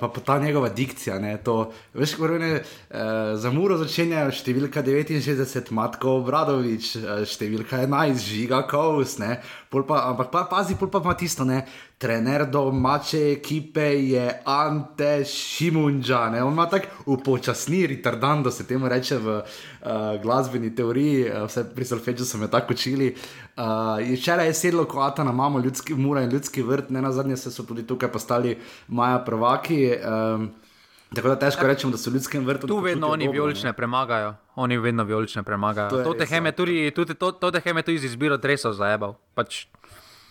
pa, pa ta njegova dikcija. Ne, to, veš, kako je uh, za Muro začenja številka 69, Matko Obradovič, uh, številka 11, Žiga Kovs. Ampak pa, pazi, pol pa ima tisto, ne, trener domače ekipe je Ante Šimunča. On ima tako upočasni retardan, da se temu reče v uh, glasbeni teoriji, uh, vse pri Solfeču so me tako učili. Uh, Včeraj je sedlo, ko Atana imamo ljudski mura in ljudski vrt, ne na zadnje se so tudi tukaj postali maja prva prvaki. Um, tako da težko rečemo, da so ljudski vrt. Tu vedno oni vijolične premagajo. Oni vedno vijolične premagajo. To te heme tudi, tudi, to, to te heme tudi iz izbiro dresov zajebal. Pač,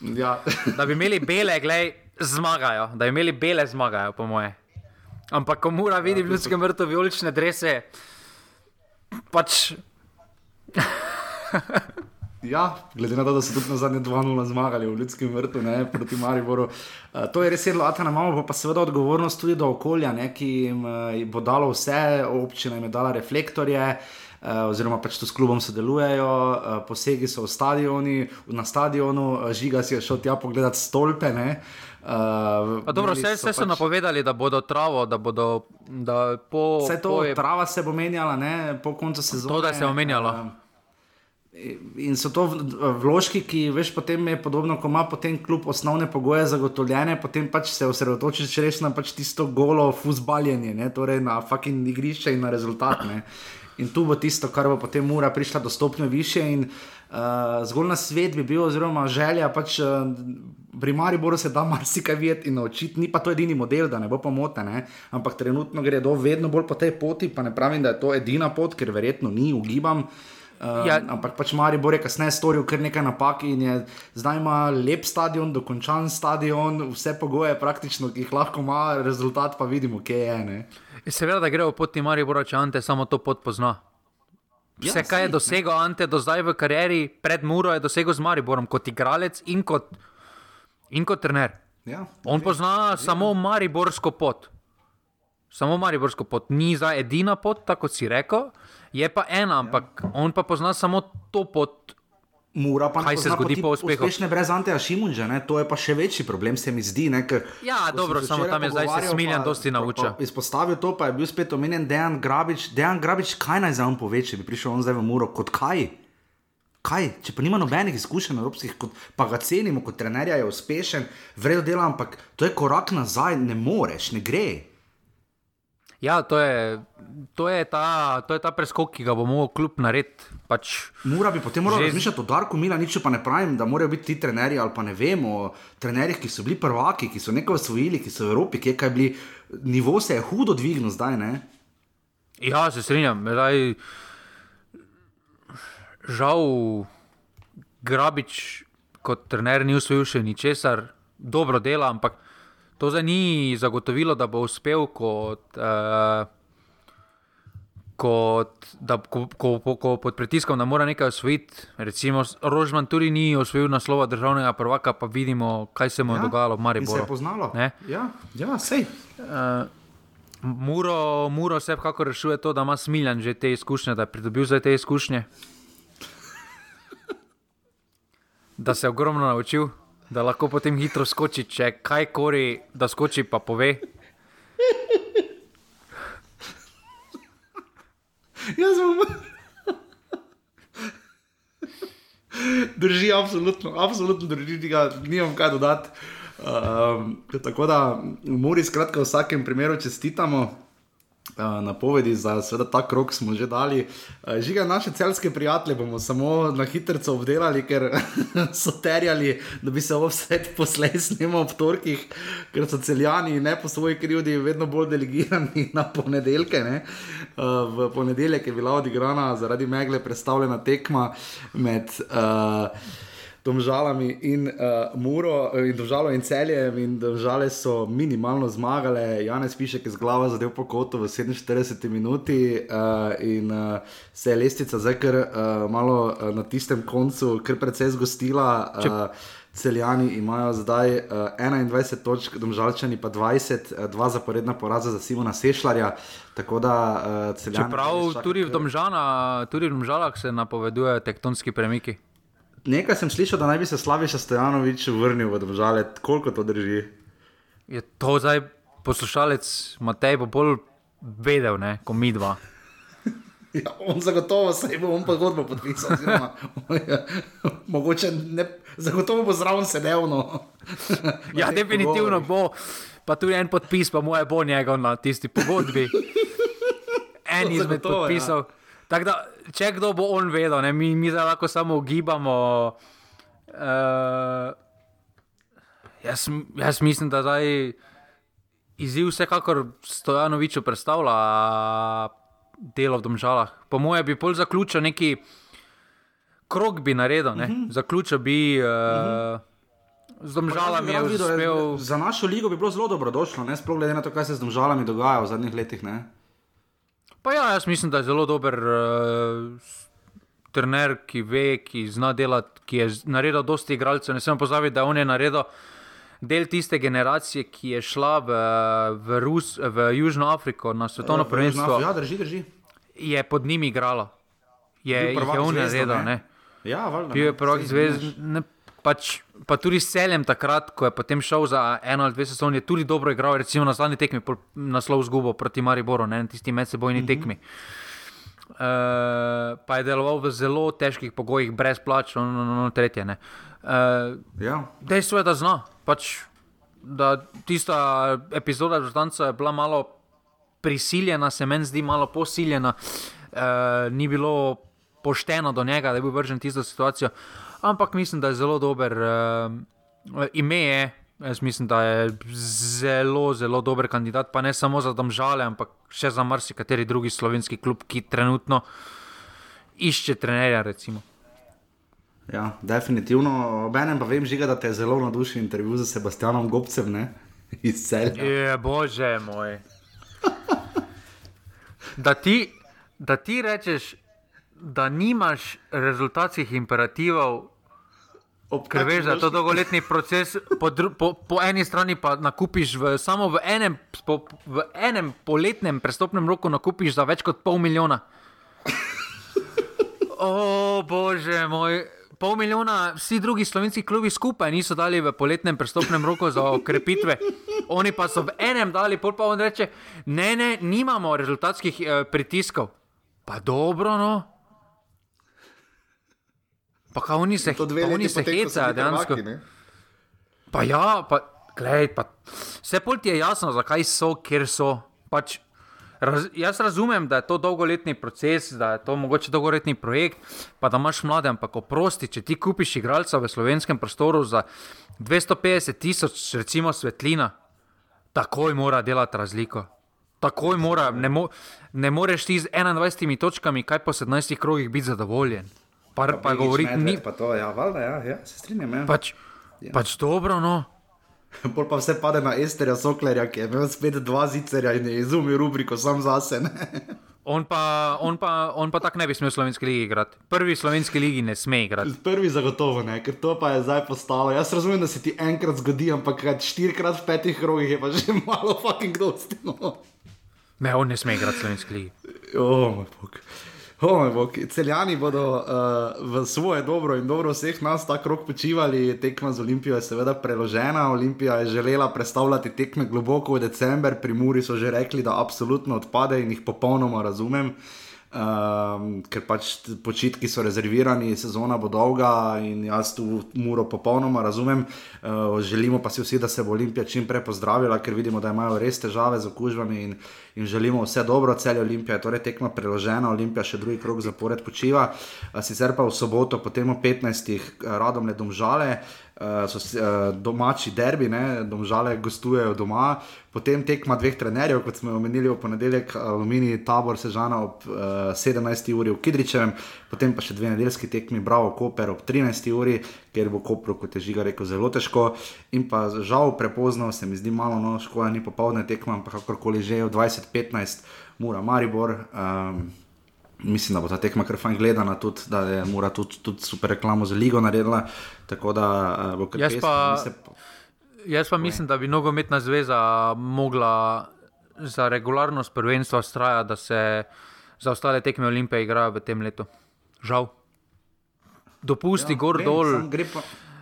ja. [LAUGHS] da bi imeli bele, glej, zmagajo. Da bi imeli bele, zmagajo, po moje. Ampak, ko mora videti ja, v ljudskem vrtu vijolične drese, pač. [LAUGHS] Ja, glede na to, da so tudi na zadnje 2-0 zmagali v ljudskem vrtu ne, proti Mariboru. Uh, to je res zelo atana, imamo pa seveda odgovornost tudi do okolja, ne, ki jim uh, bo dalo vse, občina jim je dala reflektorje. Uh, oziroma, pač tu s klubom sodelujejo, uh, posegi so v stadioni, na stadionu, uh, žiga si je šel tja pogledati stolpe. Uh, dobro, vse, vse so pač... napovedali, da bodo travo, da bodo. Da po, vse to, po je... trava se bo menjala, ne, po koncu sezone. To, da se bo menjalo. Uh, In so to vložki, ki veš, potem je podobno, ko ima potem kljub osnovne pogoje zagotovljene, potem pač se osredotočiš res na pač tisto golo fusbaljenje, ne? torej na fucking igrišče in na rezultat. Ne? In tu bo tisto, kar bo potem mora prišla do stopnje više. In uh, zgolj na svet bi bil, oziroma želja, pač uh, pri Mariboru se da marsikaj videti in naučiti, ni pa to edini model, da ne bo pomote. Ne? Ampak trenutno gre do vedno bolj po tej poti, pa ne pravim, da je to edina pot, ker verjetno ni, ugibam. Um, ja. Ampak pač Maribor je kasneje storil kar nekaj napak in je zdaj ima lep stadion, dokončan stadion, vse pogoje praktično, ki jih lahko ima, rezultat pa vidimo, kje je. Ne? Seveda, da gre v poti Maribora, če Ante samo to pot pozna. Ja, vse, ja, kar je dosegel ne. Ante do zdaj v karieri, pred Muro je dosegel z Mariborom kot igralec in kot, in kot trener. Ja, On pozna ja. samo Mariborsko pot. Samo Mariborsko pot, ni za edina pot, tako si rekel. Je pa ena, ampak ja. on pa pozna samo to pot. Mura pa kaj se zgodi po uspehu. Uspešne brez Anteja Šimunža, to je pa še večji problem, se mi zdi. Ne, ker, ja, dobro, samo tam je zdaj se smiljen, dosti naučil. Izpostavil to, pa je bil spet omenjen Dejan Grabič. Dejan Grabič, kaj naj za on pove, če bi prišel on zdaj v Muro, kot kaj? Kaj? Če pa nima nobenih izkušenj evropskih, kot, pa ga cenimo kot trenerja, je uspešen, vredno dela, ampak to je korak nazaj, ne moreš, ne gre. Ja, to je, to, je ta, to je ta preskok, ki ga bo mogel kljub narediti. Pač Mora bi potem moral že... razmišljati o Darku Mila, nič pa ne pravim, da morajo biti ti trenerji ali pa ne vemo, trenerji, ki so bili prvaki, ki so nekaj osvojili, ki so v Evropi, ki je kaj bili, nivo se je hudo dvignil zdaj. Ne? Ja, se strinjam. Zdaj, žal, Grabič kot trener ni usvojil še ničesar, dobro dela, ampak. To zdaj ni zagotovilo, da bo uspel kot. Uh, Kot, da, ko, ko, ko, ko pod pritiskom da mora nekaj osvojiti, recimo Rožman tudi ni osvojil naslova državnega prvaka, pa vidimo, kaj se mu je ja, dogajalo v Mariboru. Se je poznalo. Ja, ja, sej. Uh, Muro, Muro se vkako rešuje to, da ima smiljan že te izkušnje, da je pridobil zdaj te izkušnje. da se je ogromno naučil da lahko potem hitro skoči, če kaj kori, da skoči pa pove. Jaz bom. Drži, absolutno, absolutno drži, da nimam kaj dodati. Um, tako da, v Muri, skratka, v vsakem primeru čestitamo. Eh, napovedi za seveda, ta krok smo že dali. Eh, žiga naše celske prijatelje bomo samo na hitro obdelali, ker [LAUGHS] so terjali, da bi se vse poslej snimali ob torkih, ker so celjani ne po svoji krivdi vedno bolj delegirani na ponedeljke. Ne? Eh, v ponedeljek je bila odigrana zaradi megle predstavljena tekma med. Uh, Domžalami in uh, Muro, in Domžalo in Celjem, in Domžale so minimalno zmagale. Janez piše, ki je z glava zadev po kotu v 47 minuti uh, in uh, se je lestica zdaj kar uh, malo uh, na tistem koncu, kar precej zgostila. Uh, Celjani imajo zdaj uh, 21 točk, domžalčani pa 20, uh, dva zaporedna poraza za Simona Sešljarja. Da, uh, Čeprav tudi v, Domžana, tudi v Domžalah se napovedujejo tektonski premiki. Nekaj sem slišal, da naj bi se Slaviša Stojanovič vrnil v države, koliko to drži. Je to zdaj poslušalec Matej bo bolj vedel, ne, kot mi dva. [LAUGHS] Ja, on zagotovo se bo on pogodbo podpisal. Oziroma, [LAUGHS] mogoče ne, zagotovo bo zraven sedel. No. [LAUGHS] Ja, definitivno pogovorih. bo, pa tudi en podpis, pa moje bo njegov na tisti pogodbi. En izmed zagotovo, ja. Tako Da, če kdo bo on vedel, ne, mi, mi zdaj lahko samo ugibamo. Uh, jaz, m- jaz mislim, da zdaj izziv vsekakor Stojanoviču predstavlja delo v domžalah. Po mojem bi bolj zaključil neki krok, bi naredil, uh Mhm. -huh. zaključil bi. Uh, uh -huh. Z domžalami je Rad videl, uspel. Za našo ligo bi bilo zelo dobrodošlo, ne? sploh glede na to, kaj se z domžalami dogaja v zadnjih letih. Ne? Pa ja, jaz mislim, da je zelo dober uh, trener, ki ve, ki zna delati, ki je naredil dosti igralcev. Ne smemo pozabiti, da on je naredil del tiste generacije, ki je šla v, v, Rus, v Južno Afriko na svetovno V prvenstvo. Ja, drži, drži. Je pod njimi igrala. Je, je on zvezdo, naredil. ne? Ne? Ja, valjda, Bil je prvak zvezd. Pač, pa tudi s celem takrat, ko je potem šel za eno ali dve sezoni, je tudi dobro igral, recimo na zadnji tekmi, naslov zgubo proti Mariboru, ne tisti medsebojni mm -hmm. tekmi. Uh, pa je deloval v zelo težkih pogojih, brez plač, no, no, no, tretje. ne. Uh, Ja. Dejstvo je, da zna. Pač, da tista epizoda Žrtanca je bila malo prisiljena, se meni zdi malo posiljena. Uh, ni bilo pošteno do njega, da je bil vržen tisto situacijo. Ampak mislim, da je zelo dober. Uh, ime je, jaz mislim, da je zelo, zelo dober kandidat, pa ne samo za domžale, ampak še za marsikateri drugi slovenski klub, ki trenutno išče trenerja. Recimo. Ja, definitivno. Obenem pa vem, žiga, da te je zelo navdušil intervju z Sebastianom Gobcem ne? [LAUGHS] iz celja. Je, bože moj. Da ti, da ti rečeš, da nimaš rezultatskih imperativov, ker veš, da je to dolgoletni proces, po, dru, po, po eni strani pa nakupiš v, samo v enem, po, v enem poletnem prestopnem roku nakupiš za več kot pol milijona. [LAUGHS] O bože moj. Pol milijona, vsi drugi slovenski klubi skupaj niso dali v poletnem prestopnem roku za okrepitve. Oni pa so v enem dali, pol pa on reče: Ne, ne, nimamo rezultatskih eh, pritiskov. Pa dobro, no. Pa kaj oni se, pa oni se bili dejansko. prvaki? Pa ja, pa, glej, pa, vse pol ti je jasno, zakaj so, kjer so. Pač, raz, jaz razumem, da je to dolgoletni proces, da je to mogoče dolgoletni projekt, pa da imaš mlade, ampak oprosti, če ti kupiš igralca v slovenskem prostoru za 250 tisoč, recimo svetlina, takoj mora delati razliko. Takoj mora, ne, mo, ne moreš ti z 21 točkami, kaj po 17 krogih biti zadovoljen. Pa, pa, pa govoriti ni. Pa to, ja, valjda, ja, ja, se strinjam. Ja. Pač, pač dobro, no. [LAUGHS] Pol pa vse pade na Esterja Soklerja, ki je imel spet dva zicerja in je izumil rubriko sam zase. Ne? [LAUGHS] On pa, on pa, on pa tako ne bi smel v slovenski ligi igrati. Prvi v slovenski ligi ne sme igrati. Prvi zagotovo ne, ker to pa je zdaj postalo. Jaz razumem, da se ti enkrat zgodi, ampak štirikrat v petih krogih je pa že [LAUGHS] malo fucking dosti. No. Ne, on ne sme igrati v slovenski ligi. O, moj bog. O, moj bog. Celjani bodo uh, v svoje dobro in dobro vseh nas ta krok počivali. Tekma z Olimpijo je seveda preložena. Olimpija je želela predstavljati tekme globoko v december, pri Muri so že rekli, da absolutno odpade in jih popolnoma razumem. Um, ker pač počitki so rezervirani, sezona bo dolga in jaz tu muro popolnoma razumem. Uh, želimo pa si vsi, da se bo Olimpija čim prej pozdravila, ker vidimo, da imajo res težave z okužbami in, in želimo vse dobro. Olimpija je torej tekma preložena, Olimpija še drugi krok zapored počiva. Uh, sicer pa v soboto, potem o 15. radom ne domžale. Uh, so uh, domači derbi, domžale gostujejo doma, potem tekma dveh trenerjev, kot smo omenili v ponedeljek, Aluminij, tabor Sežana ob uh, 17. uri v Kidričevem, potem pa še dve nedeljski tekmi, Bravo, Koper ob 13. uri, kjer bo Koper, kot je žiga rekel, zelo težko. In pa žal prepozno, se mi zdi malo, no, škoda ni popoldne tekma, ampak kakorkoli že je v 2015, Mura Maribor. Um, Mislim, da bo ta tekma kar fajn gledana, tudi, da je mora tudi, tudi super reklamo za ligo naredila. Tako da uh, bo kar Jaz pesno, pa- mi se- Jaz pa mislim, da bi nogometna zveza mogla za regularnost prvenstva straja, da se za ostale tekme Olimpije igrajo v tem letu. Žal. Dopusti ja, gor vem, dol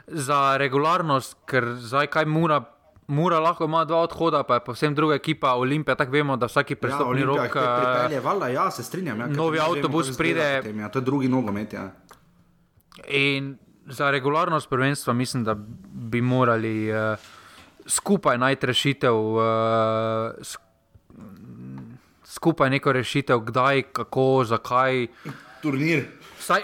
za regularnost, ker zdaj kaj mora Mura lahko ima dva odhoda, pa je povsem druga ekipa, Olimpija, tako vemo, da vsaki prestopni ja, rok. Pripelje, valjda, ja, se strinjam. Ja, novi vemo, avtobus izgleda pride. potem, Ja, to je drugi nogomet. Ja. In za regularnost prvenstva mislim, da bi morali uh, skupaj najti rešitev, uh, sk skupaj neko rešitev, kdaj, kako, zakaj. Turnir. Vsaj,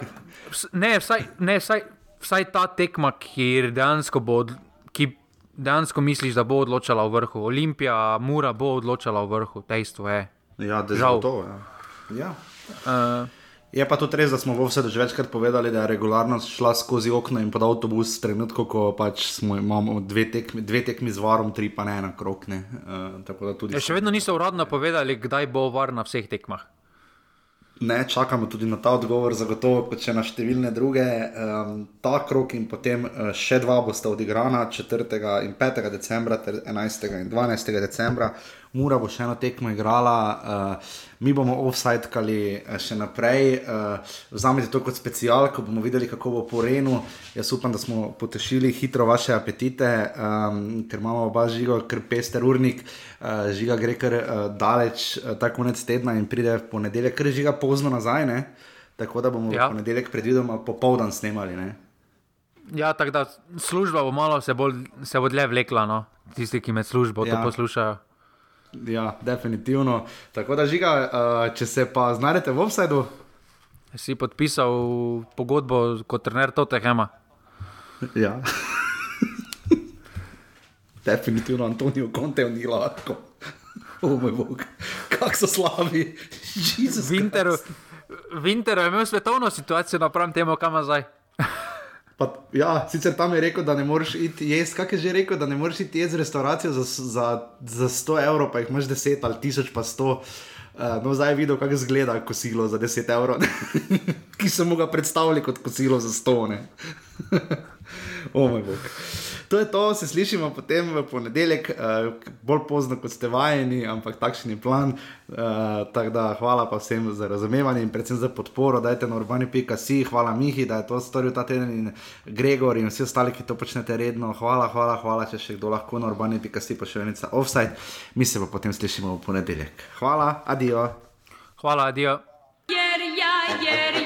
vs- ne, vsaj, ne, vsaj, vsaj ta tekma, ki dejansko, bo, od- ki dejansko misliš, da bo odločala v vrhu. Olimpija, Mura bo odločala v vrhu, dejstvo je. Ja, da je to. Ja. Ja. Uh, Je pa tudi res, da smo v vsedu že večkrat povedali, da je regularnost šla skozi okno in pod avtobus, trenutko, ko pač smo, imamo dve tekmi, dve tekmi z varom, tri pa ne na krok. Ne. Uh, ja, še vedno niso uradno povedali, kdaj bo var na vseh tekmah. Ne, čakamo tudi na ta odgovor, zagotovo, kot še na številne druge. Um, ta krok in potem uh, še dva bosta odigrana, 4. in 5. decembra, ter 11. in 12. decembra. Mura bo še eno tekmo igrala, uh, mi bomo offside-kali uh, še naprej. Uh, vzamite to kot special, ko bomo videli, kako bo po Renu. Jaz upam, da smo potešili hitro vaše apetite, um, ker imamo oba žigo, ker pester urnik, uh, žiga gre kar uh, daleč, uh, ta konec tedna in pride v ponedeljek, ker žiga pozno nazaj. Ne? Tako da bomo ja. V ponedeljek predvidoma popoldan snemali. Ne? Ja, tako da služba bo malo se, bolj, se bo dlje vlekla, no? tisti, ki med službo. Ja. to poslušajo. Ja, definitivno. Tako da žiga, uh, če se pa znajdete v offsajdu, Si podpisal pogodbo kot trener Totehema. ja. [LAUGHS] definitivno Antonijo Conte ni lahko. O moj bog, kako so slabi. Jezus Winter, Christ. Winter je imel svetovno situacijo napram temu, kam zdaj. Pa, ja, sicer tam je rekel, da ne moreš iti jesti. Kaj je že rekel, da ne moreš iti jesti v restavracijo za, za, za 100 evrov, pa jih imaš 10 ali 1000 pa 100. Uh, no, zdaj je videl, kako izgleda kosilo za 10 evrov, [LAUGHS] ki so mu ga predstavili kot kosilo za 100. ne. [LAUGHS] o moj bog. To je to, se slišimo potem v ponedeljek, uh, bolj pozno kot ste vajeni, ampak takšen je plan. Uh, tako da hvala pa vsem za razumevanje in predvsem za podporo. Dajte na urbani.si, hvala Mihi, da je to storil ta teden in Gregor in vsi ostali, ki to počnete redno. Hvala, hvala, hvala, če še kdo lahko na urbani.si pa še enica offside. Mi se pa potem slišimo v ponedeljek. Hvala, adijo. Hvala, adijo. Jer ja, jer ja, ja